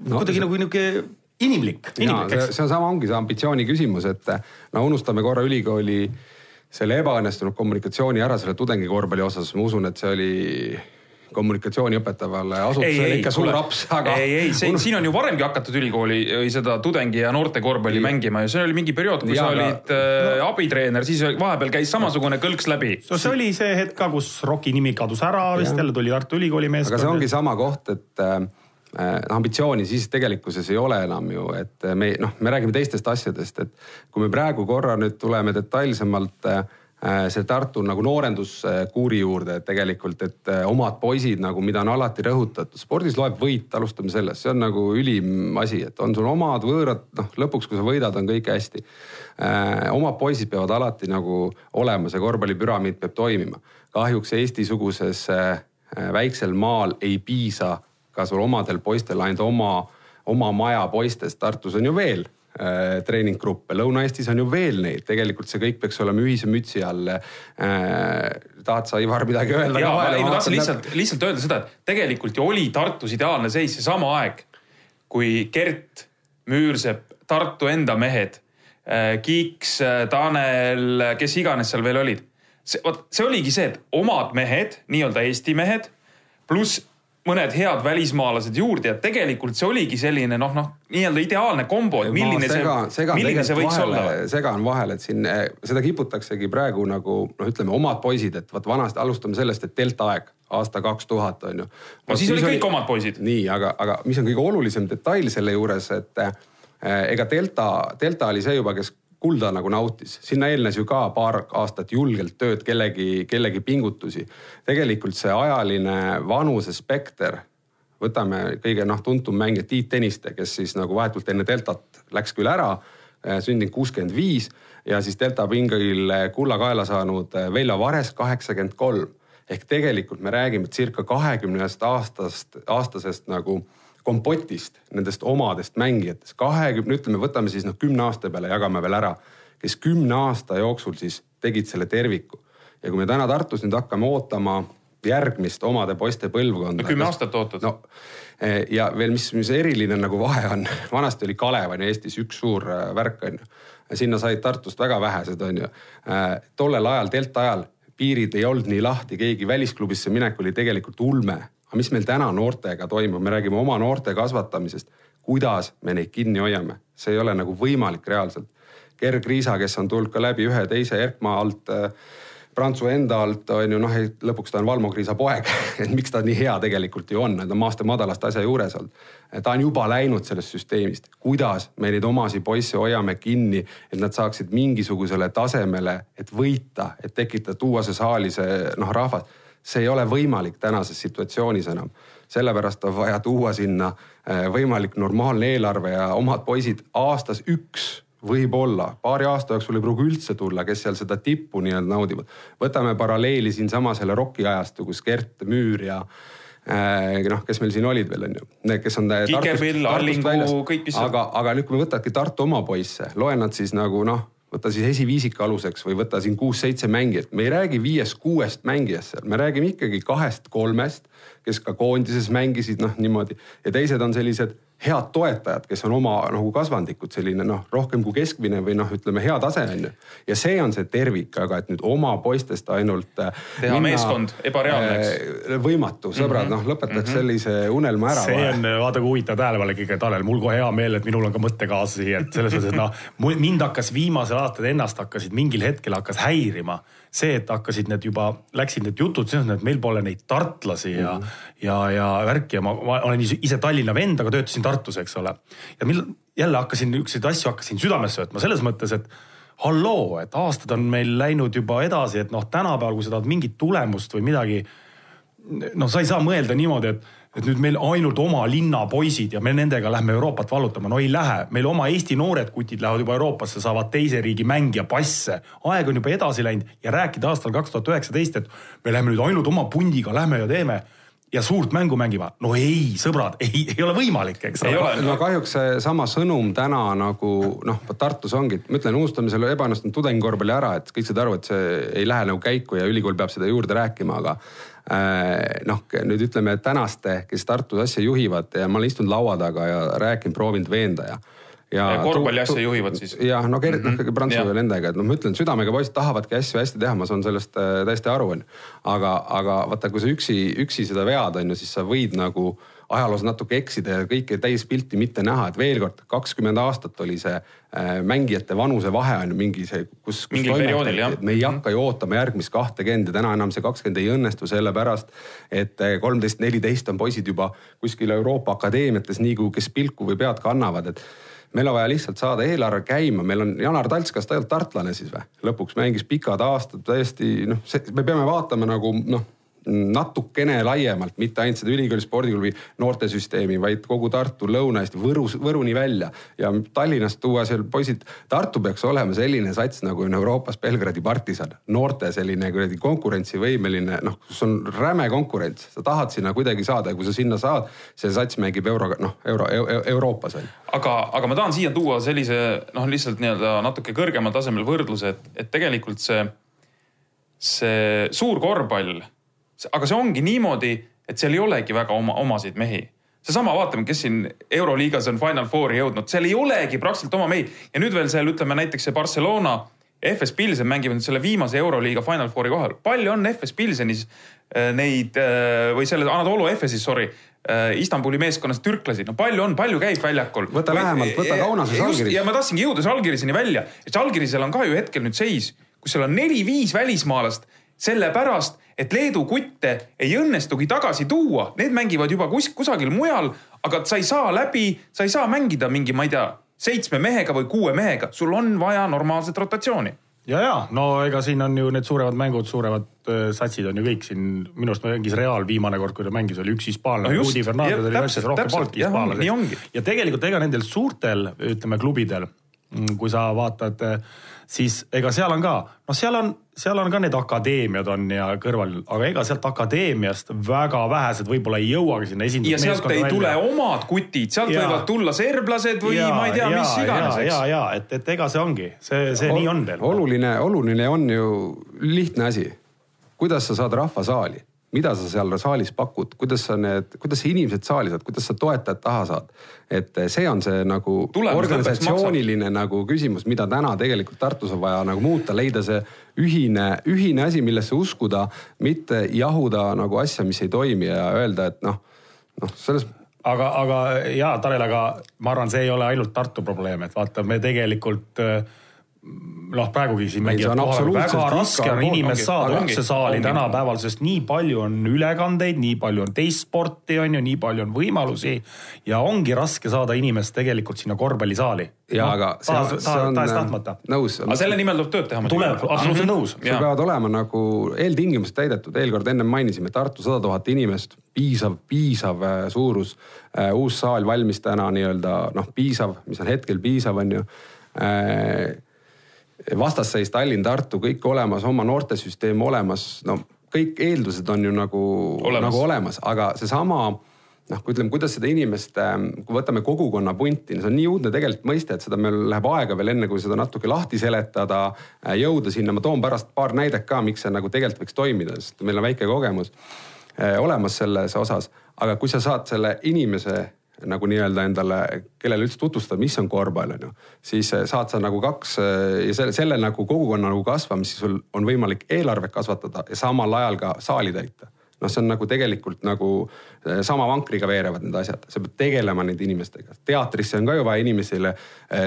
[SPEAKER 3] No,
[SPEAKER 4] no, kuidagi
[SPEAKER 3] see-
[SPEAKER 4] nagu niisugune inimlik,
[SPEAKER 3] ja
[SPEAKER 4] inimlik,
[SPEAKER 3] see,
[SPEAKER 4] eks.
[SPEAKER 3] see on sama, ongi see ambitsiooni küsimus, et no unustame korra ülikooli selle ebaõnnestunud kommunikatsiooni ära selle tudengikorvpalli osas, ma usun, et see oli kommunikatsiooni õpetavale asutusele ikka suur aps, aga.
[SPEAKER 2] ei, ei, see, siin on ju varemgi hakatud ülikooli seda tudengi ja noorte korvpalli
[SPEAKER 3] Nii.
[SPEAKER 2] mängima ja see oli mingi periood, kui
[SPEAKER 3] Jaa,
[SPEAKER 2] sa olid äh, abitreener, siis vahepeal käis samasugune kõlks läbi.
[SPEAKER 4] no see oli see hetk ka, kus Rocki nimi kadus ära, vist jälle tuli Tartu Ülikooli meeskond.
[SPEAKER 3] aga see ongi sama koht, et äh, ambitsiooni siis tegelikkuses ei ole enam ju, et äh, me noh, me räägime teistest asjadest, et kui me praegu korra nüüd tuleme detailsemalt äh, see Tartu nagu noorenduskuuri juurde, et tegelikult, et äh, omad poisid nagu, mida on alati rõhutatud, spordis loeb võit, alustame sellest, see on nagu ülim asi, et on sul omad võõrad, noh lõpuks, kui sa võidad, on kõik hästi äh,. omad poisid peavad alati nagu olema, see korvpallipüramiid peab toimima. kahjuks Eesti-suguses äh, väiksel maal ei piisa ka sul omadel poistel ainult oma, oma maja poistest. Tartus on ju veel äh, treeninggruppe, Lõuna-Eestis on ju veel neid, tegelikult see kõik peaks olema ühise mütsi all äh,. tahad sa, Ivar, midagi öelda?
[SPEAKER 2] ja, ma, ma tahtsin lihtsalt, lihtsalt öelda seda, et tegelikult ju oli Tartus ideaalne seis seesama aeg, kui Gert, Müürsepp, Tartu enda mehed, Kiiks, Tanel, kes iganes seal veel olid. see, vot see oligi see, et omad mehed, nii-öelda Eesti mehed, pluss mõned head välismaalased juurde ja tegelikult see oligi selline noh, noh nii-öelda ideaalne kombo, et milline
[SPEAKER 3] Ma segan,
[SPEAKER 2] see, milline see võiks
[SPEAKER 3] vahele,
[SPEAKER 2] olla.
[SPEAKER 3] segan vahele, et siin eh, seda kiputaksegi praegu nagu noh, ütleme omad poisid, et vot vanasti alustame sellest, et delta aeg aasta kaks tuhat on ju.
[SPEAKER 2] no siis olid kõik omad poisid.
[SPEAKER 3] nii, aga, aga mis on kõige olulisem detail selle juures, et eh, ega delta, delta oli see juba, kes kulda nagu nautis, sinna eelnes ju ka paar aastat julgelt tööd, kellegi, kellegi pingutusi. tegelikult see ajaline vanusespekter võtame kõige noh, tuntum mängija Tiit Tõniste, kes siis nagu vahetult enne deltat läks küll ära, sündinud kuuskümmend viis ja siis delta pingil kulla kaela saanud eh, Veljo Vares kaheksakümmend kolm. ehk tegelikult me räägime circa kahekümnest aastast, aastasest nagu kompotist, nendest omadest mängijatest. kahekümne, ütleme, võtame siis noh, kümne aasta peale jagame veel ära, kes kümne aasta jooksul siis tegid selle terviku. ja kui me täna Tartus nüüd hakkame ootama järgmist omade poiste põlvkonda.
[SPEAKER 2] kümme aastat ootad.
[SPEAKER 3] no eh, ja veel, mis, mis eriline nagu vahe on, vanasti oli Kalev on ju Eestis üks suur äh, värk on ju. sinna said Tartust väga vähesed on ju. tollel ajal, delta ajal piirid ei olnud nii lahti, keegi välisklubisse minek oli tegelikult ulme. Aga mis meil täna noortega toimub, me räägime oma noorte kasvatamisest, kuidas me neid kinni hoiame, see ei ole nagu võimalik reaalselt. Gerg Riisa, kes on tulnud ka läbi ühe teise Erkmaa alt äh, Prantsu enda alt on ju noh, lõpuks ta on Valmo Kriisa poeg et miks ta nii hea tegelikult ju on, ta on maast ja madalast asja juures olnud. ta on juba läinud sellest süsteemist, kuidas me neid omasi poisse hoiame kinni, et nad saaksid mingisugusele tasemele, et võita, et tekitada, tuua see saali see noh, rahvas. See ei ole võimalik tänases situatsioonis enam sellepärast on vaja tuua sinna eh, võimalik normaalne eelarve ja omad poisid aastas üks võib-olla paari aasta jooksul ei pruugi üldse tulla, kes seal seda tippu nii-öelda naudivad. võtame paralleeli siinsama selle Rocki ajastu, kus Gert Müür ja äh, noh, kes meil siin olid veel on ju, need, kes on.
[SPEAKER 2] Allingu, kõik, mis.
[SPEAKER 3] aga, aga nüüd, kui võtadki Tartu oma poisse, loe nad siis nagu noh, võta siis esiviisika aluseks või võta siin kuus-seitse mängijat, me ei räägi viiest-kuuest mängijast seal, me räägime ikkagi kahest-kolmest, kes ka koondises mängisid noh niimoodi. Ja teised on sellised head toetajad, kes on oma nagu kasvandikud selline noh, rohkem kui keskmine või noh, ütleme hea tase on ju. ja see on see tervik, aga et nüüd oma poistest ainult.
[SPEAKER 2] Äh, teha minna, meeskond ebareaalne, eks.
[SPEAKER 3] Äh, võimatu, sõbrad mm, -hmm. noh lõpetaks mm -hmm. sellise unelma ära.
[SPEAKER 4] see on vaata kui huvitav tähelepanek ikka, Tanel, mul kohe hea meel, et minul on ka mõttekaaslasi, et selles mõttes, et noh, mind hakkas viimasel aastal ennast hakkasid mingil hetkel hakkas häirima see, et hakkasid need juba, läksid need jutud selles mõttes, et meil pole neid tartlasi ja mm, -hmm. ja, ja värki ja ma, ma olen ise Tallinna vend, aga töötasin Tartus, eks ole. ja mil jälle hakkasin niisuguseid asju hakkasin südamesse võtma selles mõttes, et halloo, et aastad on meil läinud juba edasi, et noh, tänapäeval, kui sa tahad mingit tulemust või midagi. noh, sa ei saa mõelda niimoodi, et et nüüd meil ainult oma linna poisid ja me nendega lähme Euroopat vallutama, no ei lähe, meil oma Eesti noored kutid lähevad juba Euroopasse, saavad teise riigi mängija passe. aeg on juba edasi läinud ja rääkida aastal kaks tuhat üheksateist, et me läheme nüüd ainult oma pundiga, lähme ja teeme ja suurt mängu mängima. no ei, sõbrad, ei, ei ole võimalik, eks ole.
[SPEAKER 3] no kahjuks seesama sõnum täna nagu noh, Tartus ongi, ma ütlen, unustame selle ebaõnnestunud tudengikorvpalli ära, et kõik saavad aru, et see ei lähe nagu käiku ja ülikool peab seda juurde rääkima, aga Äh, noh, nüüd ütleme tänaste, kes Tartus asja juhivad ja ma olen istunud laua taga ja rääkinud, proovinud veenda ja
[SPEAKER 2] ja, ja korvpalli asja juhivad siis?
[SPEAKER 3] jah, no Gert mm -hmm. noh, Prantsusmaa nendega, et noh, ma ütlen südamega poisid tahavadki asju hästi teha, ma saan sellest äh, täiesti aru, onju. aga, aga vaata, kui sa üksi, üksi seda vead, onju, siis sa võid nagu ajaloos natuke eksida ja kõike täispilti mitte näha, et veel kord, kakskümmend aastat oli see äh, mängijate vanusevahe on ju mingi see, kus, kus
[SPEAKER 2] mingil perioodil jah.
[SPEAKER 3] me ei hakka ju ootama järgmist kahtekümmend ja täna enam see kakskümmend ei õnnestu sellepärast, et äh, kolmteist, neliteist on poisid juba kuskil Euroopa akadeemiates nii kui, kes pilku või pead kannavad, et meil on vaja lihtsalt saada eelarve käima, meil on Janar Talts, kas ta ei olnud tartlane siis või? lõpuks mängis pikad aastad täiesti noh, me peame vaatama nagu noh natukene laiemalt, mitte ainult seda ülikooli spordiklubi noortesüsteemi, vaid kogu Tartu, Lõuna-Eesti, Võru, Võruni välja ja Tallinnast tuua seal poisid. Tartu peaks olema selline sats nagu on Euroopas Belgradi partisan, noorte selline kuradi konkurentsivõimeline, noh, kus on räme konkurents, sa tahad sinna kuidagi saada ja kui sa sinna saad, see sats mängib euro, noh euro, euro, Euroopas on.
[SPEAKER 2] aga, aga ma tahan siia tuua sellise noh, lihtsalt nii-öelda natuke kõrgemal tasemel võrdluse, et, et tegelikult see, see suur korvpall aga see ongi niimoodi, et seal ei olegi väga oma, omasid mehi. seesama, vaatame, kes siin Euroliigas on Final Fouri jõudnud, seal ei olegi praktiliselt oma mehi ja nüüd veel seal ütleme näiteks see Barcelona, FS Pilsen mängivad nüüd selle viimase Euroliiga Final Fouri kohal. palju on FS Pilsenis äh, neid äh, või selle Anadolu FS-is, sorry äh, Istanbuli meeskonnas türklasi, no palju on, palju käib väljakul.
[SPEAKER 3] võta lähemalt, võta Kaunases Žalgiris.
[SPEAKER 2] ja ma tahtsingi jõuda Žalgiriseni välja, et Žalgirisel on ka ju hetkel nüüd seis, kus seal on neli-viis välismaalast sellepärast, et Leedu kutte ei õnnestugi tagasi tuua, need mängivad juba kus, kusagil mujal, aga sa ei saa läbi, sa ei saa mängida mingi, ma ei tea, seitsme mehega või kuue mehega, sul on vaja normaalset rotatsiooni.
[SPEAKER 4] Ja, ja. No ega siin on ju need suuremad mängud, suuremad äh, satsid on ju kõik siin, minu arust mängis Real viimane kord, kui ta mängis, oli üks hispaanlane no, Rudi Fernandez oli asjas rohkem palki hispaanlaseks. ja tegelikult ega nendel suurtel, ütleme klubidel, mm, kui sa vaatad äh, siis ega seal on ka, noh, seal on, seal on ka need akadeemiad on ja kõrval, aga ega sealt akadeemiast väga vähesed võib-olla ei jõuagi sinna esindusmeeskonda
[SPEAKER 2] välja. ja sealt ei välja. tule omad kutid, sealt ja. võivad tulla serblased või ja, ma ei tea, mis iganes,
[SPEAKER 4] eks. ja, ja et, et ega see ongi, see, see Ol, nii on veel.
[SPEAKER 3] oluline, oluline on ju lihtne asi. kuidas sa saad rahva saali? Mida sa seal saalis pakud, kuidas sa need, kuidas sa inimesed saali saad, kuidas sa toetajad taha saad. et see on see nagu
[SPEAKER 2] Tulemus
[SPEAKER 3] organisatsiooniline nagu küsimus, mida täna tegelikult Tartus on vaja nagu muuta, leida see ühine, ühine asi, millesse uskuda, mitte jahuda nagu asja, mis ei toimi ja öelda, et noh, noh selles
[SPEAKER 4] aga, aga ja Tanel, aga ma arvan, see ei ole ainult Tartu probleem, et vaata, me tegelikult äh, noh, praegugi siin mängijad kohal, väga raske on inimest saada üldse saali tänapäeval, sest nii palju on ülekandeid, nii palju on teist sporti, on ju, nii palju on võimalusi ja ongi raske saada inimest tegelikult sinna korvpallisaali.
[SPEAKER 3] ja no, aga see,
[SPEAKER 4] tahes,
[SPEAKER 3] see on
[SPEAKER 4] tahes-tahtmata.
[SPEAKER 3] nõus.
[SPEAKER 2] aga selle nimel tuleb tööd teha.
[SPEAKER 4] tuleb, absoluutselt
[SPEAKER 2] Mhm.
[SPEAKER 4] nõus.
[SPEAKER 3] sul peavad olema nagu eeltingimused täidetud, eelkord ennem mainisime Tartu sada tuhat inimest, piisav, piisav äh, suurus. uus saal valmis täna nii-öelda noh, piisav, mis on hetkel piisav, on ju vastasseis Tallinn-Tartu kõik olemas, oma noortesüsteem olemas, no kõik eeldused on ju nagu nagu olemas, aga seesama noh, kui ütleme, kuidas seda inimest, kui võtame kogukonna punti, see on nii uudne tegelikult mõiste, et seda meil läheb aega veel enne, kui seda natuke lahti seletada, jõuda sinna, ma toon pärast paar näidet ka, miks see nagu tegelikult võiks toimida, sest meil on väike kogemus eh, olemas selles osas. aga kui sa saad selle inimese nagu nii-öelda endale, kellele üldse tutvustada, mis on korvpall, on ju. siis saad sa nagu kaks ja selle, selle nagu kogukonna nagu kasvamist, siis sul on võimalik eelarvet kasvatada ja samal ajal ka saali täita noh, see on nagu tegelikult nagu sama vankriga veerevad need asjad, sa pead tegelema nende inimestega. teatrisse on ka ju vaja inimesele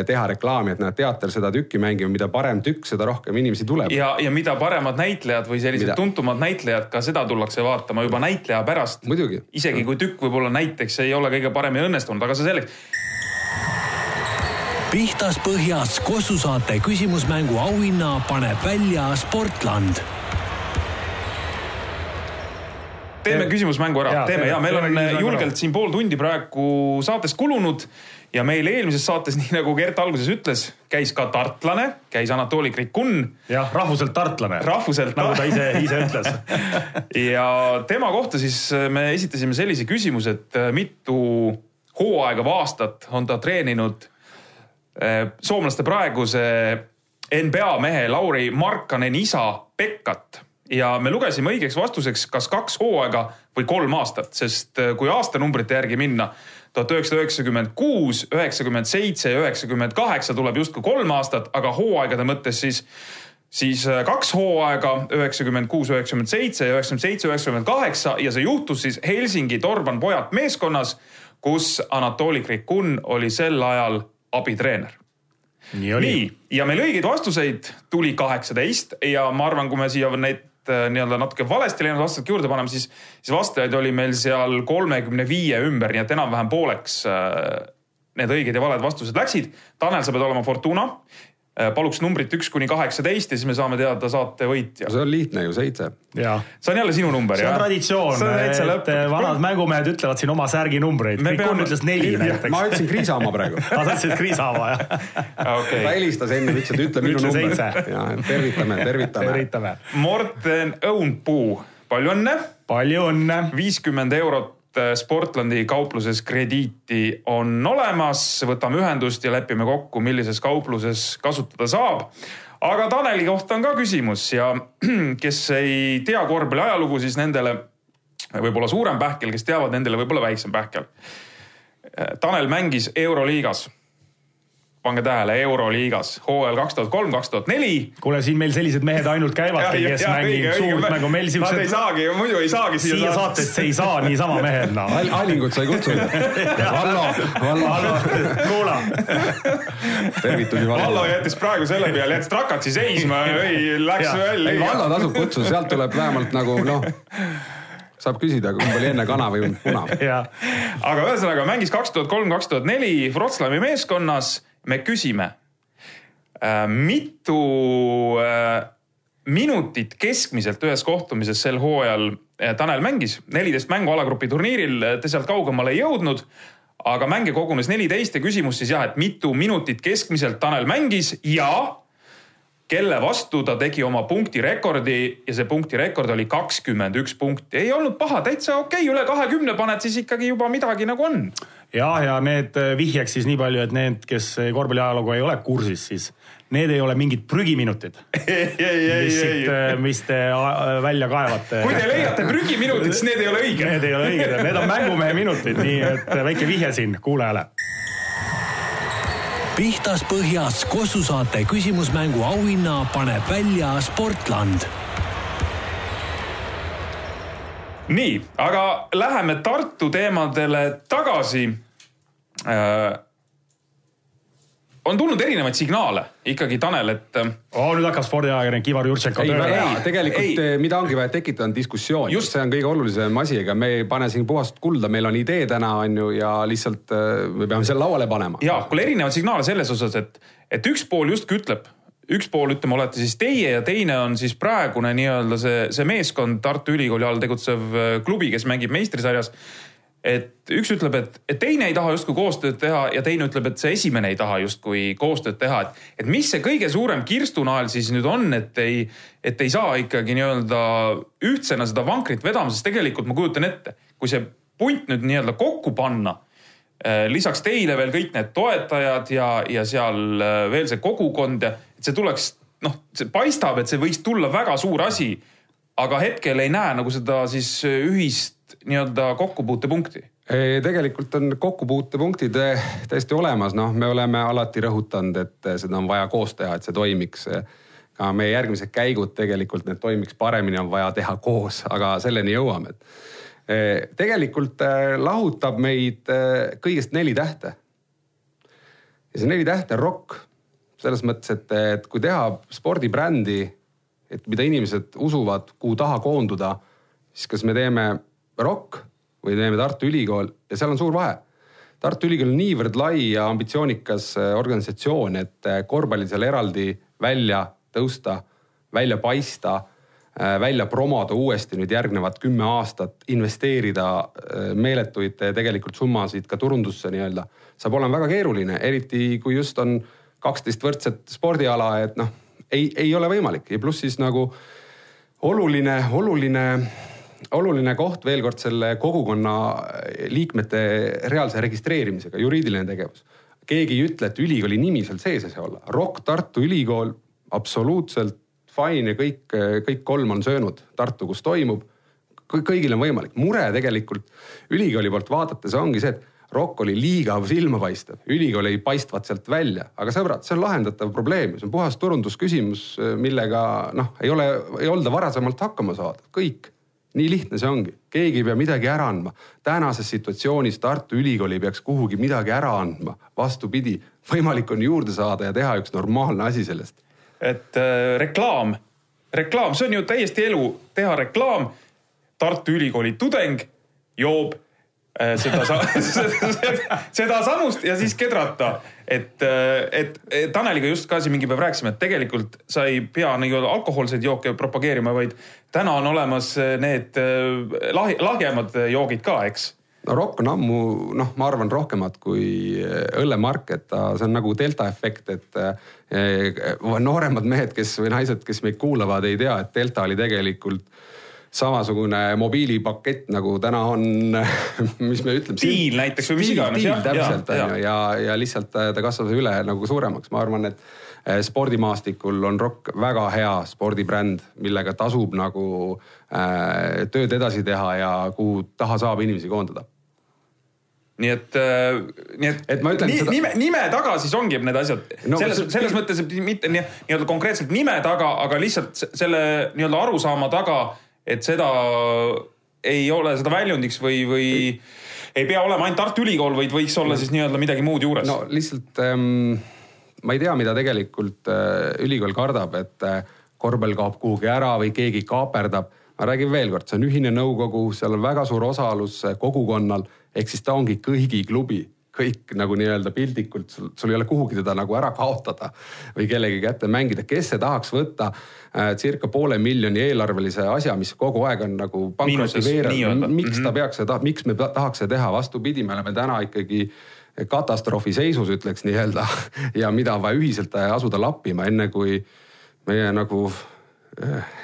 [SPEAKER 3] teha reklaami, et näed, teater seda tükki mängib, mida parem tükk, seda rohkem inimesi tuleb.
[SPEAKER 2] ja, ja mida paremad näitlejad või sellised mida? tuntumad näitlejad, ka seda tullakse vaatama juba näitleja pärast. isegi kui tükk võib-olla näiteks ei ole kõige paremini õnnestunud, aga see selleks
[SPEAKER 1] pihtas põhjas Kossu saate küsimusmängu auhinna paneb välja Sportland
[SPEAKER 2] teeme küsimusmängu ära, teeme ja meil on julgelt siin pool tundi praegu saatest kulunud ja meil eelmises saates, nii nagu Gert alguses ütles, käis ka tartlane, käis Anatoli Krikun.
[SPEAKER 4] jah, rahvuselt tartlane.
[SPEAKER 2] rahvuselt.
[SPEAKER 4] nagu ta ise, ise ütles
[SPEAKER 2] ja tema kohta siis me esitasime sellise küsimuse, et mitu hooaega või aastat on ta treeninud soomlaste praeguse NBA mehe Lauri Markkanen isa Pekkat ja me lugesime õigeks vastuseks kas kaks hooaega või kolm aastat, sest kui aastanumbrite järgi minna, tuhat üheksasada üheksakümmend kuus, üheksakümmend seitse ja üheksakümmend kaheksa tuleb justkui kolm aastat, aga hooaegade mõttes siis, siis kaks hooaega, üheksakümmend kuus, üheksakümmend seitse ja üheksakümmend seitse, üheksakümmend kaheksa ja see juhtus siis Helsingi Torban pojad meeskonnas, kus Anatoli Krikun oli sel ajal abitreener.
[SPEAKER 4] Nii
[SPEAKER 2] nii, ja meil õigeid vastuseid tuli kaheksateist ja ma arvan, kui me siia neid nii-öelda natuke valesti läinud vastused juurde paneme, siis, siis vastajaid oli meil seal kolmekümne viie ümber, nii et enam-vähem pooleks need õiged ja valed vastused läksid. Tanel, sa pead olema Fortuna. Paluks numbrit üks kuni kaheksateist ja siis me saame teada saate võitja.
[SPEAKER 3] see on lihtne ju, seitse.
[SPEAKER 2] see on jälle sinu number,
[SPEAKER 4] jah? see on traditsioon, et vanad mängumehed ütlevad siin oma särginumbreid. kõik peame... on ütles neli näiteks.
[SPEAKER 3] ma ütlesin Kriisamaa praegu
[SPEAKER 4] aa, sa ütlesid Kriisamaa, jah
[SPEAKER 2] okay.?
[SPEAKER 3] ta helistas enne, ütles, et ütle minu number. tervitame, tervitame,
[SPEAKER 4] tervitame..
[SPEAKER 2] Morten Õunpuu, palju õnne.
[SPEAKER 4] palju õnne.
[SPEAKER 2] viiskümmend eurot Sportlandi kaupluses krediiti on olemas, võtame ühendust ja lepime kokku, millises kaupluses kasutada saab. aga Taneli kohta on ka küsimus ja kes ei tea korvpalli ajalugu, siis nendele võib-olla suurem pähkel, kes teavad, nendele võib-olla väiksem pähkel. Tanel mängis Euroliigas pange tähele, Euroliigas hooajal kaks tuhat kolm, kaks tuhat neli.
[SPEAKER 4] kuule, siin meil sellised mehed ainult käivadki, kes õige, suurt mängu, meil siuksed.
[SPEAKER 2] Nad ei saagi, muidu ei saagi
[SPEAKER 4] siia, siia saatesse ei saa niisama mehed no..
[SPEAKER 3] Allingut sai kutsuda. Vallo, Vallo.
[SPEAKER 4] kuula.
[SPEAKER 3] tervitusi Vallo.
[SPEAKER 2] Vallo jättis praegu selle peale, jättis trakatsi seisma ei, läks välja.
[SPEAKER 3] ei, Vallo tasub kutsuda, sealt tuleb vähemalt nagu noh saab küsida, kumb oli enne kana või puna.
[SPEAKER 2] aga ühesõnaga mängis kaks tuhat kolm, kaks tuhat neli Wroclawi meeskonnas me küsime äh,, mitu äh, minutit keskmiselt ühes kohtumises sel hooajal äh, Tanel mängis. neliteist mängu alagrupi turniiril, ta sealt kaugemale ei jõudnud. aga mänge kogunes neliteist ja küsimus siis jah, et mitu minutit keskmiselt Tanel mängis ja kelle vastu ta tegi oma punktirekordi ja see punktirekord oli kakskümmend üks punkti. ei olnud paha, täitsa okei okay,, üle kahekümne paned, siis ikkagi juba midagi nagu on
[SPEAKER 4] ja, ja need vihjeks siis nii palju, et need, kes korvpalli ajalooga ei ole kursis, siis need ei ole mingid prügiminutid, mis siit, mis te äh, välja kaevate.
[SPEAKER 2] kui te leiate prügiminutid, siis need ei ole õiged.
[SPEAKER 4] Need ei ole õiged, need on mängumehe minutid, nii et väike vihje siin kuulajale.
[SPEAKER 1] pihtas põhjas Kossu saate küsimusmängu auhinna paneb välja Sportland
[SPEAKER 2] nii, aga läheme Tartu teemadele tagasi äh,. On tulnud erinevaid signaale ikkagi, Tanel, et äh,
[SPEAKER 4] oh,. nüüd hakkab spordiajakirjanik Ivar Jurtšenko
[SPEAKER 3] ei,
[SPEAKER 4] tööle.
[SPEAKER 3] hea, tegelikult
[SPEAKER 2] ei.
[SPEAKER 3] ei. mida ongi vaja tekitada, on diskussioon,
[SPEAKER 2] Just.
[SPEAKER 3] see on kõige olulisem asi, ega me ei pane siin puhast kulda, meil on idee täna on ju ja lihtsalt äh, me peame selle lauale panema.
[SPEAKER 2] ja kuule erinevaid signaale selles osas, et, et üks pool justkui ütleb, üks pool ütleme, olete siis teie ja teine on siis praegune nii-öelda see, see meeskond Tartu Ülikooli all tegutsev äh, klubi, kes mängib meistrisarjas. Et üks ütleb, et, et teine ei taha justkui koostööd teha ja teine ütleb, et see esimene ei taha justkui koostööd teha, et, et mis see kõige suurem kirstunael siis nüüd on, et ei, et ei saa ikkagi nii-öelda ühtsena seda vankrit vedama, sest tegelikult ma kujutan ette, kui see punt nüüd nii-öelda kokku panna Eh, lisaks teile veel kõik need toetajad ja, ja seal eh, veel see kogukond ja et see tuleks, noh, see paistab, et see võiks tulla väga suur asi. aga hetkel ei näe nagu seda siis ühist nii-öelda kokkupuutepunkti.
[SPEAKER 3] tegelikult on kokkupuutepunktid eh, täiesti olemas, noh, me oleme alati rõhutanud, et eh, seda on vaja koos teha, et see toimiks. ka meie järgmised käigud tegelikult need toimiks paremini, on vaja teha koos, aga selleni jõuame, eh, tegelikult lahutab meid kõigest neli tähte. ja see neli tähte on rokk selles mõttes, et, et kui teha spordibrändi, et mida inimesed usuvad, kuhu taha koonduda, siis kas me teeme rokk või teeme Tartu Ülikool ja seal on suur vahe. Tartu Ülikool on niivõrd lai ja ambitsioonikas äh, organisatsioon, et äh, korvpallil seal eraldi välja tõusta, välja paista, välja promoda uuesti nüüd järgnevad kümme aastat, investeerida äh, meeletuid äh, tegelikult summasid ka turundusse nii-öelda, saab olema väga keeruline, eriti kui just on kaksteist võrdset spordiala, et noh, ei, ei ole võimalik ja pluss siis nagu oluline, oluline, oluline koht veel kord selle kogukonna liikmete reaalse registreerimisega, juriidiline tegevus. keegi ei ütle, et ülikooli nimi seal sees ei saa olla. ROK Tartu Ülikool absoluutselt fine ja kõik, kõik kolm on söönud Tartu, kus toimub. kõigil on võimalik, mure tegelikult ülikooli poolt vaadates ongi see, et ROK oli liiga silmapaistev, ülikool ei paistvat sealt välja, aga sõbrad, see on lahendatav probleem, see on puhas turundusküsimus, millega noh, ei ole, ei olda varasemalt hakkama saada, kõik. Nii lihtne see ongi, keegi ei pea midagi ära andma. tänases situatsioonis Tartu Ülikool ei peaks kuhugi midagi ära andma, vastupidi, võimalik on juurde saada ja teha üks normaalne asi sellest.
[SPEAKER 2] et äh, reklaam, reklaam, see on ju täiesti elu, teha reklaam. Tartu Ülikooli tudeng joob seda sa- seda, seda samust ja siis kedrata. et, et et Taneliga just ka siin mingi päev rääkisime, et tegelikult sa ei pea nii-öelda alkohoolseid jooke propageerima, vaid täna on olemas need äh, lahi- lahjemad joogid ka, eks
[SPEAKER 3] no rokk on ammu noh, ma arvan rohkemat kui õllemark, et ta, see on nagu delta efekt, et nooremad mehed, kes või naised, kes meid kuulavad, ei tea, et delta oli tegelikult samasugune mobiilipakett nagu täna on, mis me ütleme.
[SPEAKER 2] Stiil näiteks või mis iganes, jah,
[SPEAKER 3] täpselt on ju ja, ja lihtsalt ta ta kasvas üle nagu suuremaks, ma arvan, et eh, spordimaastikul on rokk väga hea spordibränd, millega tasub nagu äh, tööd edasi teha ja kuhu taha saab inimesi koondada.
[SPEAKER 2] Nii et, nii et,
[SPEAKER 3] Et ütlen
[SPEAKER 2] ni,
[SPEAKER 3] seda-
[SPEAKER 2] nime, nime taga siis ongi need asjad. No, selles
[SPEAKER 3] see-,
[SPEAKER 2] selles mõttes, et mitte nii- nii-öelda konkreetselt nime taga, aga lihtsalt se- selle nii-öelda arusaama taga, et seda ei ole seda väljundiks või, või ei pea olema ainult Tartu Ülikool, vaid võiks olla siis nii-öelda midagi muud juures
[SPEAKER 3] no lihtsalt ähm, ma ei tea, mida tegelikult äh, ülikool kardab, et äh, korvpall kaob kuhugi ära või keegi kaaperdab. ma räägin veel kord, see on ühine nõukogu, seal on väga suur osalus äh, kogukonnal, ehk siis ta ongi kõigi klubi kõik nagu nii-öelda piltlikult, sul, sul ei ole kuhugi teda nagu ära kaotada või kellegi kätte mängida, kes see tahaks võtta äh, circa poole miljoni eelarvelise asja, mis kogu aeg on nagu pankrotti veerenud, miks ta
[SPEAKER 2] Mhm.
[SPEAKER 3] peaks seda, miks me ta- tahaks seda teha, vastupidi, me oleme täna ikkagi katastroofi seisus, ütleks nii-öelda. Ja mida on vaja ühiselt asuda lappima, enne kui meie nagu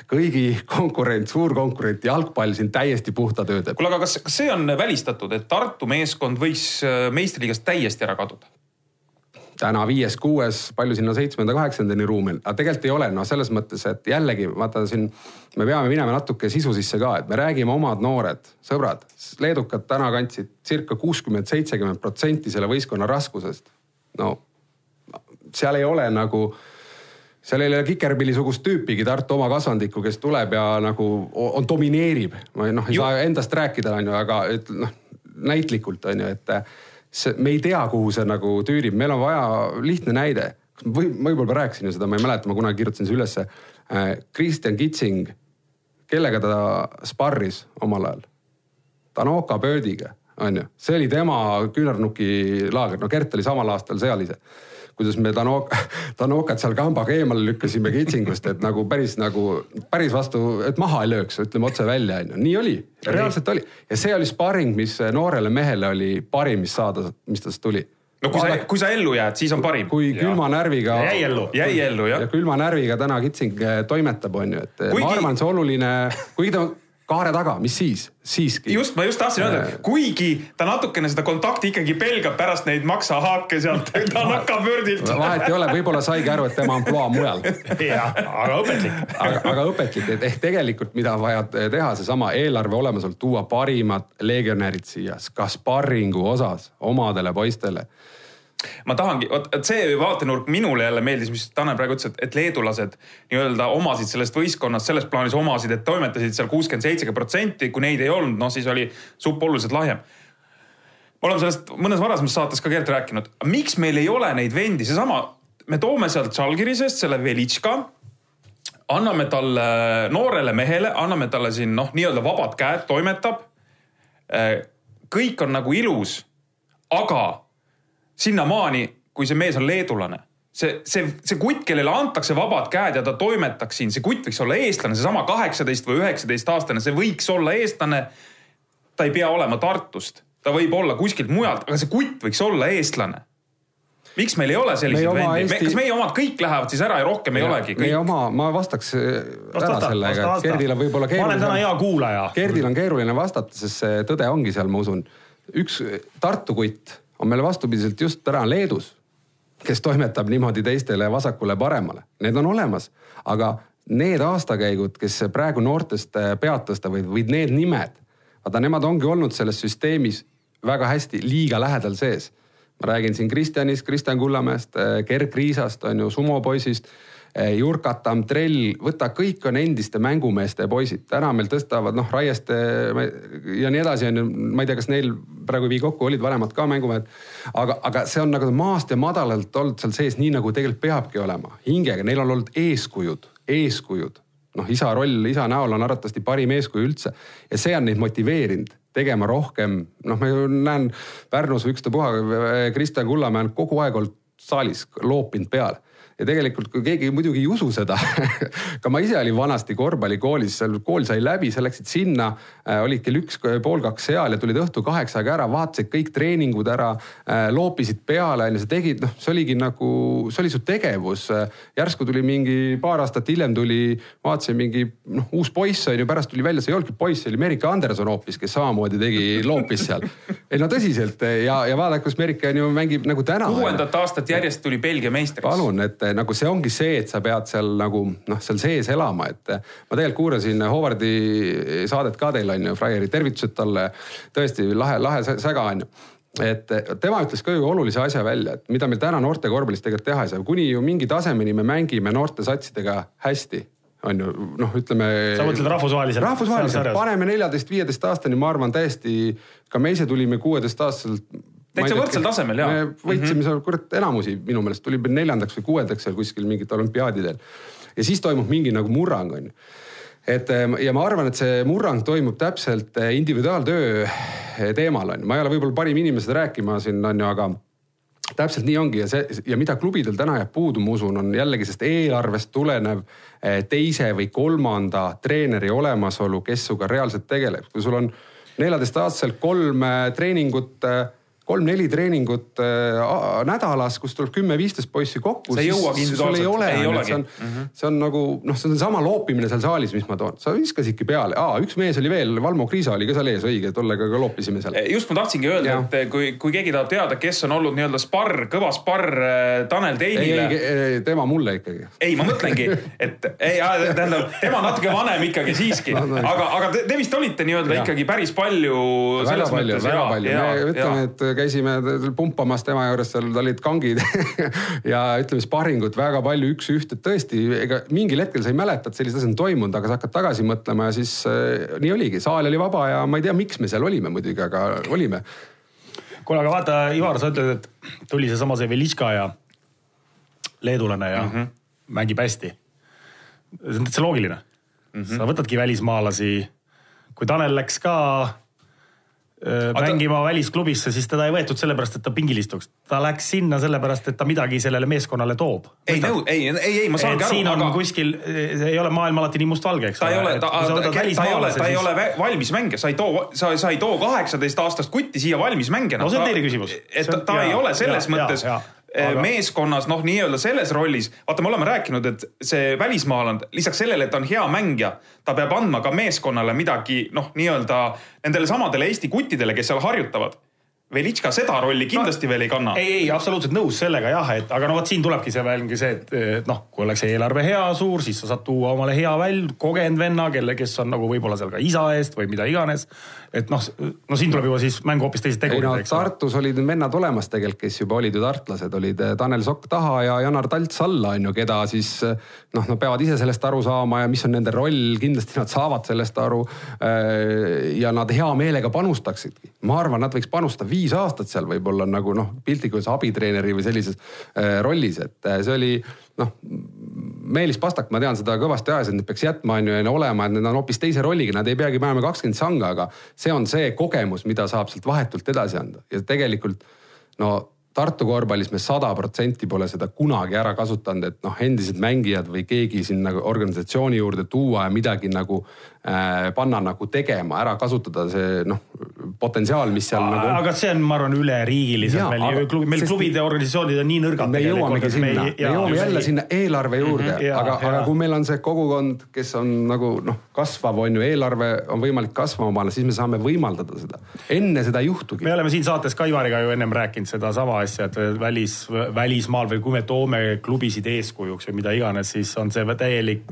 [SPEAKER 3] kõigi konkurent, suurkonkurent jalgpall siin täiesti puhta töö teeb.
[SPEAKER 2] kuule, aga kas, kas see on välistatud, et Tartu meeskond võiks äh, meistriliigast täiesti ära kaduda?
[SPEAKER 3] täna viies-kuues, palju sinna seitsmenda-kaheksandani ruumi on, aga tegelikult ei ole, noh, selles mõttes, et jällegi vaata siin me peame minema natuke sisu sisse ka, et me räägime omad noored sõbrad, leedukad täna kandsid circa kuuskümmend, seitsekümmend protsenti selle võistkonna raskusest. no seal ei ole nagu seal ei ole Kikerpilli-sugust tüüpigi Tartu oma kasvandikku, kes tuleb ja nagu on, domineerib. ma noh, ei saa endast rääkida, on ju, aga et noh, näitlikult on ju, et see, me ei tea, kuhu see nagu tüürib, meil on vaja lihtne näide. või ma võib-olla rääkisin ju seda, ma ei mäleta, ma kunagi kirjutasin selle ülesse. Kristjan Kitsing, kellega ta sparris omal ajal? Tanoka Birdiga, on ju, see oli tema küünarnuki laager, no Gert oli samal aastal seal ise kuidas me Tanok, Tanokat seal kambaga eemale lükkasime kitsingust, et nagu päris nagu, päris vastu, et maha ei lööks, ütleme otse välja, onju. nii oli, reaalselt oli. ja see oli sparring, mis noorele mehele oli parim, mis saada, mis tast tuli
[SPEAKER 2] no kui sa, kui sa ellu jääd, siis on parim.
[SPEAKER 3] kui külma närviga.
[SPEAKER 4] jäi ellu.
[SPEAKER 2] jäi ellu jah.
[SPEAKER 3] ja külma närviga täna Kitsing toimetab, on ju, et kuigi... ma arvan, see oluline, kuigi ta kaare taga, mis siis, siiski.
[SPEAKER 2] just, ma just tahtsin öelda, et kuigi ta natukene seda kontakti ikkagi pelgab pärast neid maksahaake sealt tankapöördilt.
[SPEAKER 3] vahet ei ole, võib-olla saigi aru, et tema ampluaa on mujal.
[SPEAKER 4] jah, aga õpetlik.
[SPEAKER 3] aga, aga õpetlik, et ehk tegelikult, mida on vaja teha, seesama eelarve olemasolu, tuua parimad legionärid siia ka sparringu osas omadele poistele
[SPEAKER 2] ma tahangi, vot see vaatenurk minule jälle meeldis, mis Tanel praegu ütles, et, et leedulased nii-öelda omasid sellest võistkonnast selles plaanis omasid, et toimetasid seal kuuskümmend, seitsekümmend protsenti, kui neid ei olnud, noh siis oli supp oluliselt lahjem. me oleme sellest mõnes varasemas saates ka Gert rääkinud, miks meil ei ole neid vendi, seesama, me toome sealt Žalgirisest selle Velitška anname talle, noorele mehele, anname talle siin noh, nii-öelda vabad käed, toimetab. kõik on nagu ilus, aga sinnamaani, kui see mees on leedulane see, see, see kutt, kellele antakse vabad käed ja ta toimetaks siin, see kutt võiks olla eestlane, seesama kaheksateist või üheksateist aastane, see võiks olla eestlane. ta ei pea olema Tartust, ta võib olla kuskilt mujalt, aga see kutt võiks olla eestlane. miks meil ei ole selliseid vendi Eesti..., kas meie omad kõik lähevad siis ära ja rohkem ja, ei olegi?
[SPEAKER 3] meie oma, ma vastaks ära sellega, et Gerdil on võib-olla keeruline.
[SPEAKER 4] ma olen täna hea kuulaja.
[SPEAKER 3] Gerdil on keeruline vastata, sest see tõde ongi seal, ma usun. üks Tartu kutt on meil vastupidiselt just täna Leedus, kes toimetab niimoodi teistele vasakule-paremale. Need on olemas, aga need aastakäigud, kes praegu noortest äh, pead tõstavad või need nimed, vaata nemad ongi olnud selles süsteemis väga hästi liiga lähedal sees. ma räägin siin Kristjanist, Kristjan Kullamäest, äh, Gerd Kriisast on ju sumopoisist Jurkatam, Trell, võta, kõik on endiste mängumeeste poisid. täna meil tõstavad noh, Raieste ja nii edasi on ju, ma ei tea, kas neil praegu ei vii kokku, olid vanemad ka mängumehed. aga, aga see on nagu maast ja madalalt olnud seal sees, nii nagu tegelikult peabki olema. hingega, neil on olnud eeskujud, eeskujud. noh, isa roll, isa näol on arvatavasti parim eeskuju üldse ja see on neid motiveerinud tegema rohkem. noh, ma ju näen Pärnus ükstapuha, Kristjan Kullamäe on kogu aeg olnud saalis loopinud peale ja tegelikult, kui keegi muidugi ei usu seda ka ma ise olin vanasti korvpallikoolis, seal kool sai läbi, sa läksid sinna äh,, olid kell üks, pool kaks seal ja tulid õhtul kaheksa aega ära, vaatasid kõik treeningud ära äh,, loopisid peale, onju, sa tegid, noh, see oligi nagu, see oli su tegevus. järsku tuli mingi paar aastat hiljem tuli, vaatasin mingi noh, uus poiss onju, pärast tuli välja, see ei olnudki poiss, see oli Merike Anderson hoopis, kes samamoodi tegi, loopis seal. ei no tõsiselt ja, ja vaadake, kus Merike on ju mängib nagu täna.
[SPEAKER 2] kuuendat aastat järjest tuli Belgia meistriks.
[SPEAKER 3] palun, et nagu see ongi see, et sa pead seal nagu noh, seal sees elama, et ma tegelikult kuulasin Howardi saadet ka teil on ju, Fryeri, tervitused talle. tõesti lahe, lahe säga on ju et tema ütles ka ju olulise asja välja, et mida meil täna noorte korvpallis tegelikult teha ei saa, kuni ju mingi tasemeni me mängime noorte satsidega hästi on ju, noh, ütleme.
[SPEAKER 4] sa mõtled rahvusvaheliselt?
[SPEAKER 3] rahvusvaheliselt, paneme neljateist, viieteist aastani, ma arvan täiesti, ka me ise tulime kuueteistaastaselt
[SPEAKER 2] täitsa võrdsel tasemel ja.
[SPEAKER 3] me võitsime mm -hmm. seal kurat enamusi minu meelest tuli neljandaks või kuuendaks seal kuskil mingitel olümpiaadidel. ja siis toimub mingi nagu murrang on ju. et ehm, ja ma arvan, et see murrang toimub täpselt eh, individuaaltöö eh, teemal on ju, ma ei ole võib-olla parim inimene seda rääkima siin on ju, aga täpselt nii ongi ja see ja mida klubidel täna jääb puudu, ma usun, on jällegi sellest eelarvest tulenev eh, teise või kolmanda treeneri olemasolu, kes sinuga reaalselt tegeleb. kui sul on neljateistaastaselt kolm treeningut kolm-neli treeningut äh, nädalas, kus tuleb kümme-viisteist poissi kokku.
[SPEAKER 2] Sa ei jõuagi individuaalselt.
[SPEAKER 3] see on mm, -hmm. see on nagu noh, see on sama loopimine seal saalis, mis ma toon, sa viskasidki peale, üks mees oli veel, Valmo Kriisa oli ka seal ees, õige, tollega ka loopisime seal.
[SPEAKER 2] just ma tahtsingi öelda, et kui, kui keegi tahab teada, kes on olnud nii-öelda sparr, kõva sparr äh, Tanel
[SPEAKER 3] ei,
[SPEAKER 2] Teinile.
[SPEAKER 3] ei, tema mulle ikkagi.
[SPEAKER 2] ei, ma mõtlengi, et ei, tähendab, tema natuke vanem ikkagi siiski,
[SPEAKER 3] No, no.
[SPEAKER 2] aga, aga te, te vist olite nii-öelda ikkagi päris palju.
[SPEAKER 3] väga palju, väga palju, me ütleme, et käisime pumpamas tema juures, seal olid kangid ja ütleme, sparringut väga palju üks-üht, et tõesti, ega mingil hetkel sa ei mäleta, et sellised asjad on toimunud, aga sa hakkad tagasi mõtlema ja siis äh, nii oligi, saal oli vaba ja ma ei tea, miks me seal olime muidugi, aga olime.
[SPEAKER 4] kuule, aga vaata, Ivar, sa ütled, et tuli seesama see Velitška ja leedulane ja mm -hmm. mängib hästi. see on täitsa loogiline mm. -hmm. sa võtadki välismaalasi. kui Tanel läks ka mängima välisklubisse, siis teda ei võetud sellepärast, et ta pingil istuks. ta läks sinna sellepärast, et ta midagi sellele meeskonnale toob.
[SPEAKER 2] ei, ei, ei, ei, ma saangi aru,
[SPEAKER 4] siin on
[SPEAKER 2] aga
[SPEAKER 4] kuskil, see ei ole maailm alati nii mustvalge, eks
[SPEAKER 2] ta ei ole, ta, ta, ta, ta ei ole, ta ei ole valmis mängija, sa ei too, sa, sa ei too kaheksateist aastast kutti siia valmis mängijana.
[SPEAKER 4] No see on teine küsimus.
[SPEAKER 2] et ta, ta ei ole selles mõttes eh,
[SPEAKER 4] aga-
[SPEAKER 2] meeskonnas noh, nii-öelda selles rollis. vaata, me oleme rääkinud, et see välismaalane lisaks sellele, et ta on hea mängija, ta peab andma ka meeskonnale midagi noh, nii-öelda nendele samadele Eesti kuttidele, kes seal harjutavad. Velitška seda rolli kindlasti no, veel ei kanna.
[SPEAKER 4] ei, ei absoluutselt nõus sellega jah, et aga no vot siin tulebki see välgi see, et et noh, kui oleks eelarve hea suur, siis sa saad tuua omale hea väl-, kogenud venna, kelle, kes on nagu võib-olla seal ka isa eest või mida iganes. et noh, no siin tuleb juba siis mängu hoopis teised
[SPEAKER 3] ei no
[SPEAKER 4] tegurid, eks ole.
[SPEAKER 3] Tartus olid need vennad olemas tegelikult, kes juba olid ju tartlased, olid eh, Tanel Sokk taha ja Janar Talts alla on ju, keda siis eh, noh, nad peavad ise sellest aru saama ja mis on nende roll, kindlasti nad saavad sellest aru. ja nad hea meelega panustaksidki, ma arvan, nad võiks panustada viis aastat seal võib-olla nagu noh, piltlikult öeldes abitreeneri või sellises eh, rollis, et eh, see oli noh. Meelis Pastak, ma tean seda kõvasti ajas, et need peaks jätma, on ju, ja olema, et need on hoopis teise rolliga, nad ei peagi panema kakskümmend sanga, aga see on see kogemus, mida saab sealt vahetult edasi anda ja tegelikult no Tartu korvpallis me sada protsenti pole seda kunagi ära kasutanud, et noh, endised mängijad või keegi sinna organisatsiooni juurde tuua ja midagi nagu äh, panna nagu tegema, ära kasutada see noh, potentsiaal, mis seal nagu.
[SPEAKER 4] aga see on, ma arvan, üleriigiliselt meil
[SPEAKER 3] aga-
[SPEAKER 4] klubi, meil
[SPEAKER 3] sest-
[SPEAKER 4] klubide organisatsioonid on nii nõrgad.
[SPEAKER 3] me jõuamegi sinna, me jõuame jälle sinna eelarve juurde mm, -hmm,
[SPEAKER 4] jaa,
[SPEAKER 3] aga, aga kui meil on see kogukond, kes on nagu noh, kasvav on ju, eelarve on võimalik kasvama panna, siis me saame võimaldada seda. enne seda ei juhtugi.
[SPEAKER 4] me oleme siin saates ka Ivariga ju ennem rääkinud sedasama asja, et välis, välismaal või kui me toome klubisid eeskujuks või mida iganes, siis on see täielik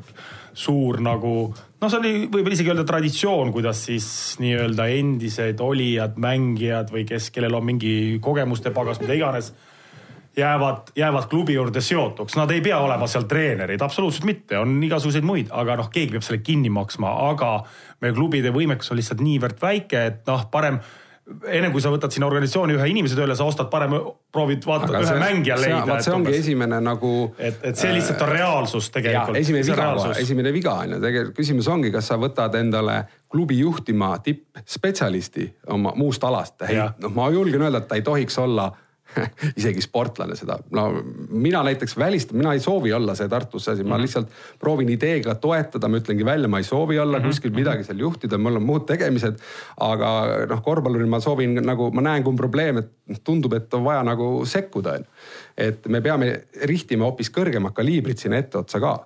[SPEAKER 4] suur nagu noh, see oli võib-olla isegi öelda traditsioon, kuidas siis nii-öelda endised olijad, mängijad või kes, kellel on mingi kogemuste pagas, mida iganes jäävad, jäävad klubi juurde seotuks, nad ei pea olema seal treenerid, absoluutselt mitte, on igasuguseid muid, aga noh, keegi peab selle kinni maksma, aga meie klubide võimekus on lihtsalt niivõrd väike, et noh, parem ennem kui sa võtad sinna organisatsiooni ühe inimese tööle, sa ostad parem, proovid vaata ühe
[SPEAKER 3] see-
[SPEAKER 4] mängija
[SPEAKER 3] see-
[SPEAKER 4] leida.
[SPEAKER 3] see ongi esimene nagu.
[SPEAKER 4] et, et see lihtsalt on reaalsus tegelikult.
[SPEAKER 3] esimene viga, esimene viga on ju tegelikult küsimus ongi, kas sa võtad endale klubi juhtima tippspetsialisti oma muust alast. Noh, ma julgen öelda, et ta ei tohiks olla isegi sportlane seda, no mina näiteks välistan, mina ei soovi olla see Tartus asi,
[SPEAKER 4] Mhm.
[SPEAKER 3] ma lihtsalt proovin ideega toetada, ma ütlengi välja, ma ei soovi olla
[SPEAKER 4] Mhm.
[SPEAKER 3] kuskil midagi seal juhtida, mul on muud tegemised. aga noh, korvpalluril ma soovin nagu, ma näen, kui on probleem, et tundub, et on vaja nagu sekkuda, on ju. et me peame rihtima hoopis kõrgemat kaliibrit sinna etteotsa ka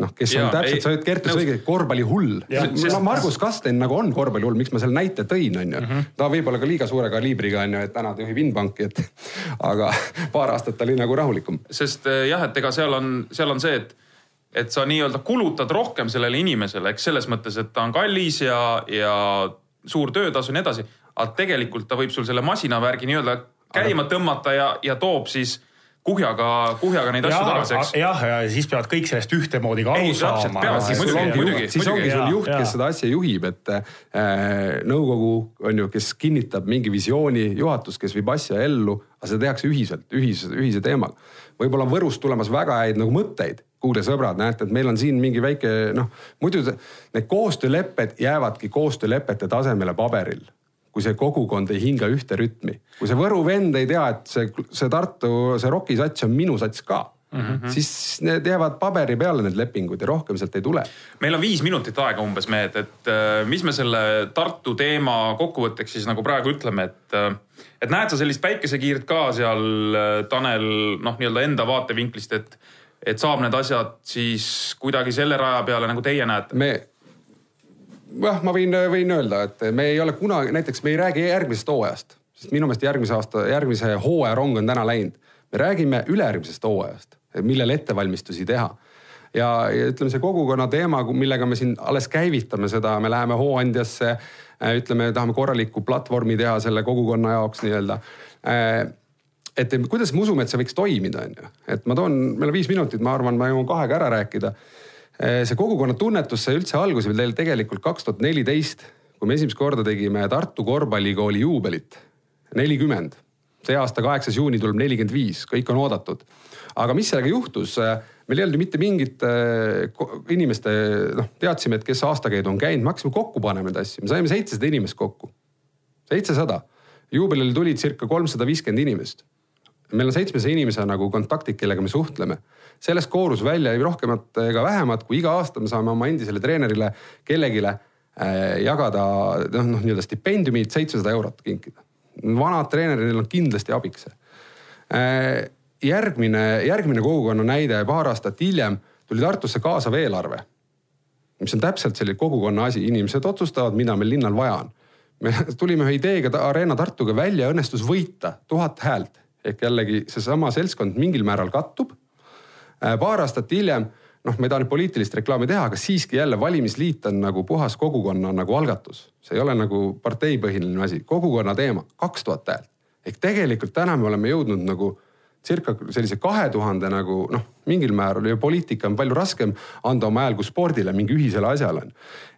[SPEAKER 3] noh, kes
[SPEAKER 2] Jaa,
[SPEAKER 3] on täpselt, sa oled Kertus õige, korvpallihull.
[SPEAKER 2] Sest-
[SPEAKER 3] Margus Kasten nagu on korvpallihull, miks ma selle näite tõin, on ju.
[SPEAKER 2] Mhm.
[SPEAKER 3] ta võib-olla ka liiga suure kaliibriga on ju, et täna ta juhib Inbanki, et aga paar aastat oli nagu rahulikum.
[SPEAKER 2] sest eh, jah, et ega seal on, seal on see, et, et sa nii-öelda kulutad rohkem sellele inimesele, eks selles mõttes, et ta on kallis ja, ja suur töötasu ja nii edasi. aga tegelikult ta võib sul selle masinavärgi nii-öelda käima tõmmata ja, ja toob siis kuhjaga, kuhjaga neid asju tagasi, eks.
[SPEAKER 4] jah, ja siis peavad kõik sellest ühtemoodi ka
[SPEAKER 2] Ei,
[SPEAKER 4] aru
[SPEAKER 2] täpselt,
[SPEAKER 4] saama.
[SPEAKER 2] muidugi,
[SPEAKER 3] ongi siis
[SPEAKER 2] muidugi.
[SPEAKER 3] ongi sul juht, kes seda asja juhib, et äh, nõukogu on ju, kes kinnitab mingi visiooni, juhatus, kes viib asja ellu, aga seda tehakse ühiselt, ühise, ühise teemaga. võib-olla on Võrust tulemas väga häid nagu mõtteid, kuulge sõbrad, näete, et meil on siin mingi väike noh, muidu need koostöölepped jäävadki koostöölepete tasemele paberil kui see kogukond ei hinga ühte rütmi. kui see Võru vend ei tea, et see, see Tartu, see rokisats on minu sats ka mm, -hmm. siis need jäävad paberi peale, need lepingud ja rohkem sealt ei tule.
[SPEAKER 2] meil on viis minutit aega umbes, mehed, et äh, mis me selle Tartu teema kokkuvõtteks siis nagu praegu ütleme, et äh, et näed sa sellist päikesekiirt ka seal, äh, Tanel, noh, nii-öelda enda vaatevinklist, et et saab need asjad siis kuidagi selle raja peale, nagu teie näete?
[SPEAKER 3] me, jah, ma võin, võin öelda, et me ei ole kunagi, näiteks me ei räägi järgmisest hooajast, sest minu meelest järgmise aasta, järgmise hooaja rong on täna läinud. me räägime ülejärgmisest hooajast, millel ettevalmistusi teha ja, ja ütleme, see kogukonna teema, millega me siin alles käivitame seda, me läheme Hooandjasse, ütleme, tahame korralikku platvormi teha selle kogukonna jaoks nii-öelda et kuidas me usume, et see võiks toimida, on ju. et ma toon, meil on viis minutit, ma arvan, ma jõuan kahega ära rääkida. See kogukonna tunnetus sai üldse alguse veel tegelikult kaks tuhat neliteist, kui me esimest korda tegime Tartu korvpallikooli juubelit. nelikümmend, see aasta kaheksas juuni tuleb nelikümmend viis, kõik on oodatud. aga mis sellega juhtus? meil ei olnud ju mitte mingit inimeste, noh, teadsime, et kes aastakäidu on käinud, me hakkasime kokku panema neid asju, me saime seitsesada inimest kokku. seitsesada juubelile tuli circa kolmsada viiskümmend inimest meil on seitsmesaja inimese nagu kontaktid, kellega me suhtleme. sellest koorus välja ei rohkemat ega vähemat, kui iga aasta me saame oma endisele treenerile kellegile äh, jagada noh, noh nii-öelda stipendiumid seitsesada eurot kinkida. vanad treenerid on kindlasti abiks äh,. järgmine, järgmine kogukonna näide paar aastat hiljem tuli Tartusse kaasav eelarve. mis on täpselt selline kogukonna asi, inimesed otsustavad, mida meil linnal vaja on me tulime ühe ideega Arena Tartuga välja, õnnestus võita tuhat häält ehk jällegi seesama seltskond mingil määral kattub. Äh, paar aastat hiljem, noh, ma ei taha nüüd poliitilist reklaami teha, aga siiski jälle valimisliit on nagu puhas kogukonna nagu algatus. see ei ole nagu parteipõhiline asi, kogukonna teema, kaks tuhat häält. ehk tegelikult täna me oleme jõudnud nagu circa sellise kahe tuhande nagu noh, mingil määral ju poliitika on palju raskem anda oma hääl kui spordile, mingi ühisele asjale on.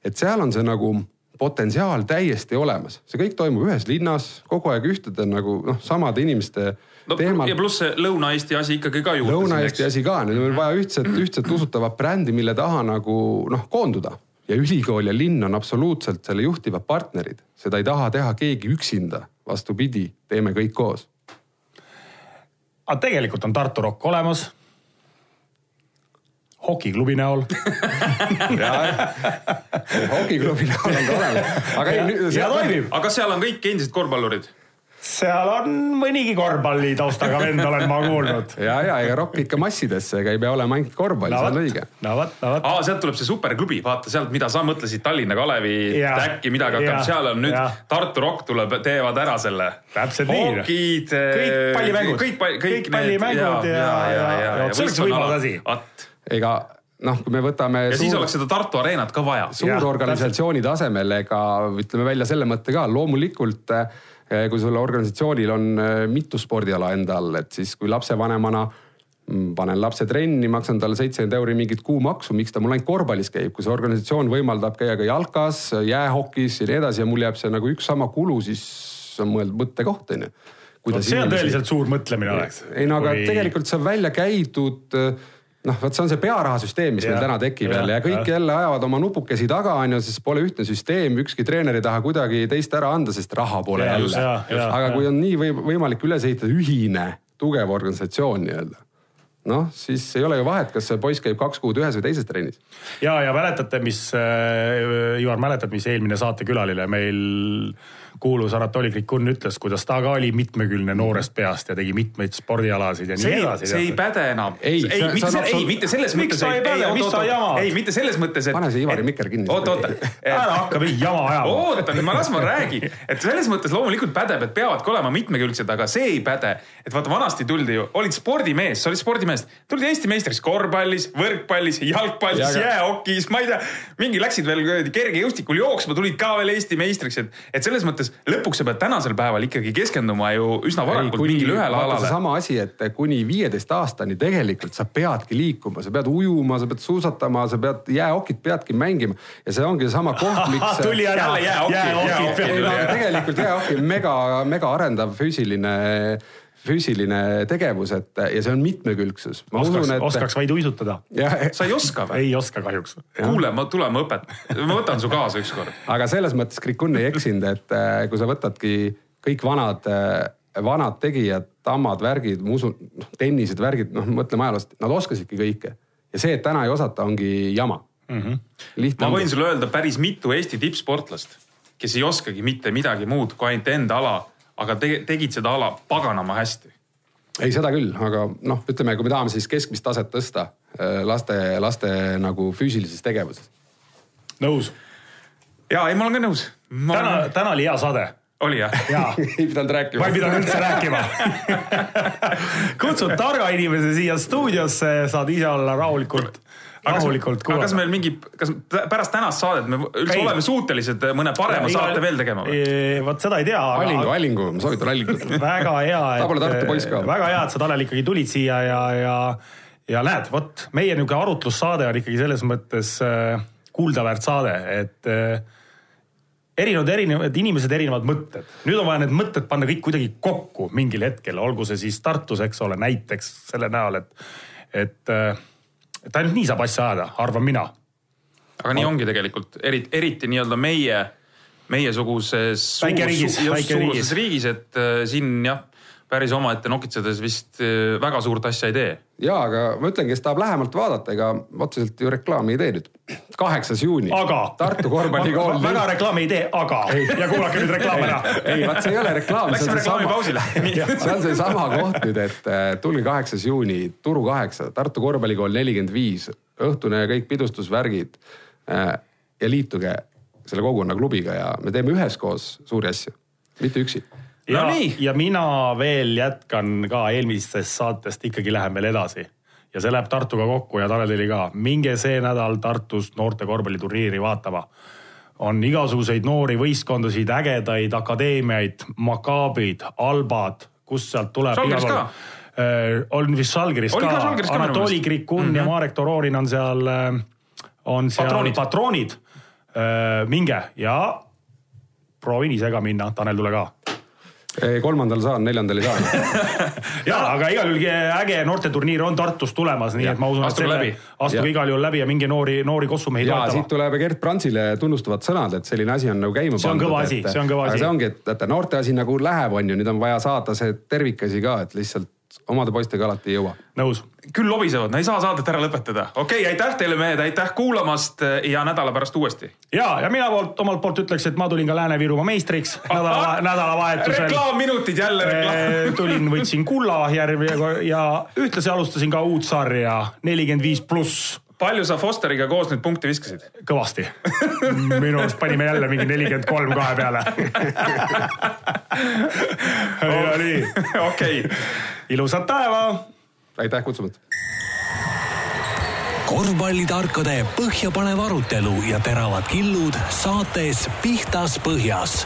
[SPEAKER 3] et seal on see nagu potentsiaal täiesti olemas, see kõik toimub ühes linnas, kogu aeg ühtede nagu noh, samade inimeste
[SPEAKER 2] no, teemal. ja pluss see Lõuna-Eesti asi ikkagi ka juurde.
[SPEAKER 3] Lõuna-Eesti asi ka, nüüd on vaja ühtset, ühtset usutavat brändi, mille taha nagu noh, koonduda. ja ülikool ja linn on absoluutselt selle juhtivad partnerid, seda ei taha teha keegi üksinda, vastupidi, teeme kõik koos.
[SPEAKER 4] aga tegelikult on Tartu Rock olemas hokiklubi näol
[SPEAKER 3] hokiklubi näol on ta olemas. aga ei,
[SPEAKER 4] ja toimib.
[SPEAKER 2] aga seal on kõik endised korvpallurid?
[SPEAKER 4] Seal on mõnigi korvpalli taustaga vend, olen ma kuulnud.
[SPEAKER 3] ja, ja ega rokk ikka massidesse, ega ei pea olema ainult korvpall no,, see on õige.
[SPEAKER 4] no vot, no vot.
[SPEAKER 2] aa, sealt tuleb see superklubi, vaata sealt, mida sa mõtlesid Tallinna Kalevi äkki midagi hakkab, seal on nüüd ja. Tartu Rock tuleb, teevad ära selle.
[SPEAKER 4] täpselt nii.
[SPEAKER 2] hokid.
[SPEAKER 4] kõik pallimängud.
[SPEAKER 2] kõik, kõik,
[SPEAKER 4] kõik pallimängud ja, ja, ja, ja, ja. see oleks võimalus asi.
[SPEAKER 3] ega noh, kui me võtame.
[SPEAKER 2] ja suur, siis oleks seda Tartu Arenat ka vaja.
[SPEAKER 3] suurorganisatsiooni tasemel, ega ütleme välja selle mõtte ka, loomulikult äh, Eh, kui sul organisatsioonil on eh, mitu spordiala enda all, et siis kui lapsevanemana mm, panen lapse trenni, maksan talle seitsekümmend euri mingit kuumaksu, miks ta mul ainult korvpallis käib, kui see organisatsioon võimaldab käia ka jalkas, jäähokis ja nii edasi ja mul jääb see nagu üks sama kulu, siis on mõeldud mõttekoht on ju.
[SPEAKER 4] See on tõeliselt suur mõtlemine oleks.
[SPEAKER 3] ei no aga kui... tegelikult see on välja käidud noh, vot see on see pearahasüsteem, mis ja, meil täna tekib ja, jälle ja kõik ja. jälle ajavad oma nupukesi taga, on ju, sest pole ühtne süsteem, ükski treener ei taha kuidagi teist ära anda, sest raha pole ja, jälle. aga ja. kui on nii või, võimalik üles ehitada ühine tugev organisatsioon nii-öelda noh, siis ei ole ju vahet, kas see poiss käib kaks kuud ühes või teises trennis.
[SPEAKER 4] ja, ja mäletate, mis äh,, Ivar, mäletad, mis eelmine saatekülaline meil kuulus Anatoli Krikun ütles, kuidas ta ka oli mitmekülgne noorest peast ja tegi mitmeid spordialasid ja
[SPEAKER 2] see
[SPEAKER 4] nii edasi.
[SPEAKER 2] see ei päde enam.
[SPEAKER 3] ei,
[SPEAKER 2] ei, mitte, selle, ei, mitte selles mõttes.
[SPEAKER 4] miks ta ei päde, mis sa jamad?
[SPEAKER 2] ei, mitte selles mõttes, et.
[SPEAKER 3] pane see Ivari mikker kinni.
[SPEAKER 2] oota, oota.
[SPEAKER 4] ära hakka mingi jama ajama.
[SPEAKER 2] oota nüüd, ma las ma räägin, et selles mõttes loomulikult pädeb, et peavadki olema mitmekülgsed, aga see ei päde. et vaata, vanasti tuldi ju, olid spordimees, sa olid spordimees, tuldi Eesti meistriks korvpallis, võrkpallis, jalgpallis, jäähokis, ma ei tea. mingi läksid veel kergejõustikul jooksma, tulid ka veel Eesti meistriks, et, et selles mõttes lõpuks sa pead tänasel päeval ikkagi keskenduma ju üsna varakult ei, mingile ühele alale.
[SPEAKER 3] seesama asi, et kuni viieteist aastani tegelikult sa peadki liikuma, sa pead ujuma, sa pead suusatama, sa pead jäähokit peadki mängima ja see ongi seesama koht, miks.
[SPEAKER 4] tuli ära, jäähokit
[SPEAKER 3] peab. tegelikult jäähoki mega, mega arendav füüsiline füüsiline tegevus, et ja see on mitmekülgsus.
[SPEAKER 4] oskaks, et... oskaks vaid uisutada.
[SPEAKER 2] sa ei oska või?
[SPEAKER 4] ei oska kahjuks.
[SPEAKER 2] kuule, ma tule, ma õpetan, ma võtan su kaasa ükskord.
[SPEAKER 3] aga selles mõttes Krikun ei eksinud, et äh, kui sa võtadki kõik vanad äh, vanad tegijad, tammad, värgid, ma usun, noh tennised, värgid, noh mõtleme ajaloost, nad oskasidki kõike ja see, et täna ei osata, ongi jama mm. -hmm. lihtne
[SPEAKER 2] ma võin sulle öelda päris mitu Eesti tippsportlast, kes ei oskagi mitte midagi muud kui ainult enda ala, aga te tegid seda ala paganama hästi.
[SPEAKER 3] ei, seda küll, aga noh, ütleme, kui me tahame siis keskmist taset tõsta äh, laste, laste nagu füüsilises tegevuses.
[SPEAKER 4] nõus.
[SPEAKER 2] ja ei, ma olen ka nõus.
[SPEAKER 4] täna, täna oli hea saade
[SPEAKER 2] oli jah?
[SPEAKER 4] ja
[SPEAKER 3] ei pidanud rääkima
[SPEAKER 4] ma ei pidanud üldse rääkima. kutsud targa inimese siia stuudiosse, saad ise olla rahulikult, rahulikult
[SPEAKER 2] aga kas
[SPEAKER 4] kuulata.
[SPEAKER 2] meil mingi, kas pärast tänast saadet me üldse
[SPEAKER 4] Ei.
[SPEAKER 2] oleme suutelised mõne parema saate veel tegema või?
[SPEAKER 4] vot seda ei tea,
[SPEAKER 3] Allingu,
[SPEAKER 4] aga
[SPEAKER 3] Allingu, ma soovitan Allingut.
[SPEAKER 4] väga hea,
[SPEAKER 3] ka.
[SPEAKER 4] väga hea, et sa Tanel ikkagi tulid siia ja, ja, ja näed, vot meie niisugune arutlussaade on ikkagi selles mõttes äh, kuuldaväärt saade, et äh, erinevad, erinevad inimesed, erinevad mõtted. nüüd on vaja need mõtted panna kõik kuidagi kokku mingil hetkel, olgu see siis Tartus, eks ole, näiteks selle näol, et, et, et ainult nii saab asja ajada, arvan mina.
[SPEAKER 2] aga nii ongi tegelikult, eriti, eriti nii-öelda meie, meiesuguses
[SPEAKER 4] Väikeriigis, väikeriigis.
[SPEAKER 2] et äh, siin jah, päris omaette nokitsedes vist äh, väga suurt asja ei tee.
[SPEAKER 3] ja, aga ma ütlen, kes tahab lähemalt vaadata, ega otseselt ju reklaami ei tee nüüd. kaheksas juuni.
[SPEAKER 4] aga.
[SPEAKER 3] Tartu korvpallikool.
[SPEAKER 4] väga reklaami ei tee, aga. ja kuulake nüüd reklaam ära.
[SPEAKER 3] ei, vaat see ei ole reklaam, see
[SPEAKER 2] Läksime reklaamipausile.
[SPEAKER 3] see on seesama koht nüüd, et äh, tulge kaheksas juuni, Turu kaheksa, Tartu korvpallikool nelikümmend viis, õhtune kõik pidustusvärgid. ja liituge selle kogukonna klubiga ja me teeme üheskoos suuri asju, mitte üksi
[SPEAKER 4] ja ja mina veel jätkan ka eelmistest saatest, ikkagi lähen veel edasi ja see läheb Tartuga kokku ja Tanelile ka. minge see nädal Tartus noorte korvpalliturniiri vaatama. on igasuguseid noori võistkondasid, ägedaid akadeemiaid, Makaabid, Albad, kust sealt tuleb.
[SPEAKER 2] Žalgiris ka.
[SPEAKER 4] on vist Žalgiris
[SPEAKER 2] ka
[SPEAKER 4] ka, Anatoli. Krikun mm -hmm. ja Marek Tororin on seal, on seal
[SPEAKER 2] Patroonid.
[SPEAKER 4] patroonid. minge ja proovin ise ka minna, Tanel, tule ka
[SPEAKER 3] kolmandal saan, neljandal ei saa.
[SPEAKER 4] ja aga igal juhul äge noorteturniir on Tartus tulemas, nii
[SPEAKER 3] Jah,
[SPEAKER 4] et ma usun, et selle
[SPEAKER 2] läbi.,
[SPEAKER 4] astuge
[SPEAKER 3] Ja.
[SPEAKER 4] igal juhul läbi ja minge noori, noori kossumehi
[SPEAKER 3] ja siit
[SPEAKER 4] toetama.
[SPEAKER 3] tuleb Gerd Brandsile tunnustavad sõnad, et selline asi on nagu käima
[SPEAKER 4] See on kõva asi, see on kõva asi.
[SPEAKER 3] see ongi, et vaata noorte asi nagu läheb, on ju, nüüd on vaja saada see tervikasi ka, et lihtsalt omade poistega alati ei jõua.
[SPEAKER 4] nõus.
[SPEAKER 2] küll lobisevad, no ei saa saadet ära lõpetada. okei okay,, aitäh teile, mehed, aitäh kuulamast ja nädala pärast uuesti.
[SPEAKER 4] ja, ja mina poolt, omalt poolt ütleks, et ma tulin ka Lääne-Virumaa meistriks nädala, nädalavahetusel.
[SPEAKER 2] reklaamminutid jälle reklaam.
[SPEAKER 4] tulin, võitsin kulla järvi ja, ja ühtlasi alustasin ka uut sarja nelikümmend viis pluss
[SPEAKER 2] palju sa Fosteriga koos nüüd punkte viskasid?
[SPEAKER 4] kõvasti. minu arust panime jälle mingi nelikümmend kolm kahe peale. ja nii,
[SPEAKER 2] okei,
[SPEAKER 4] ilusat päeva
[SPEAKER 3] aitäh kutsumast.
[SPEAKER 1] korvpallitarkade põhjapanev arutelu ja teravad killud saates Pihtas Põhjas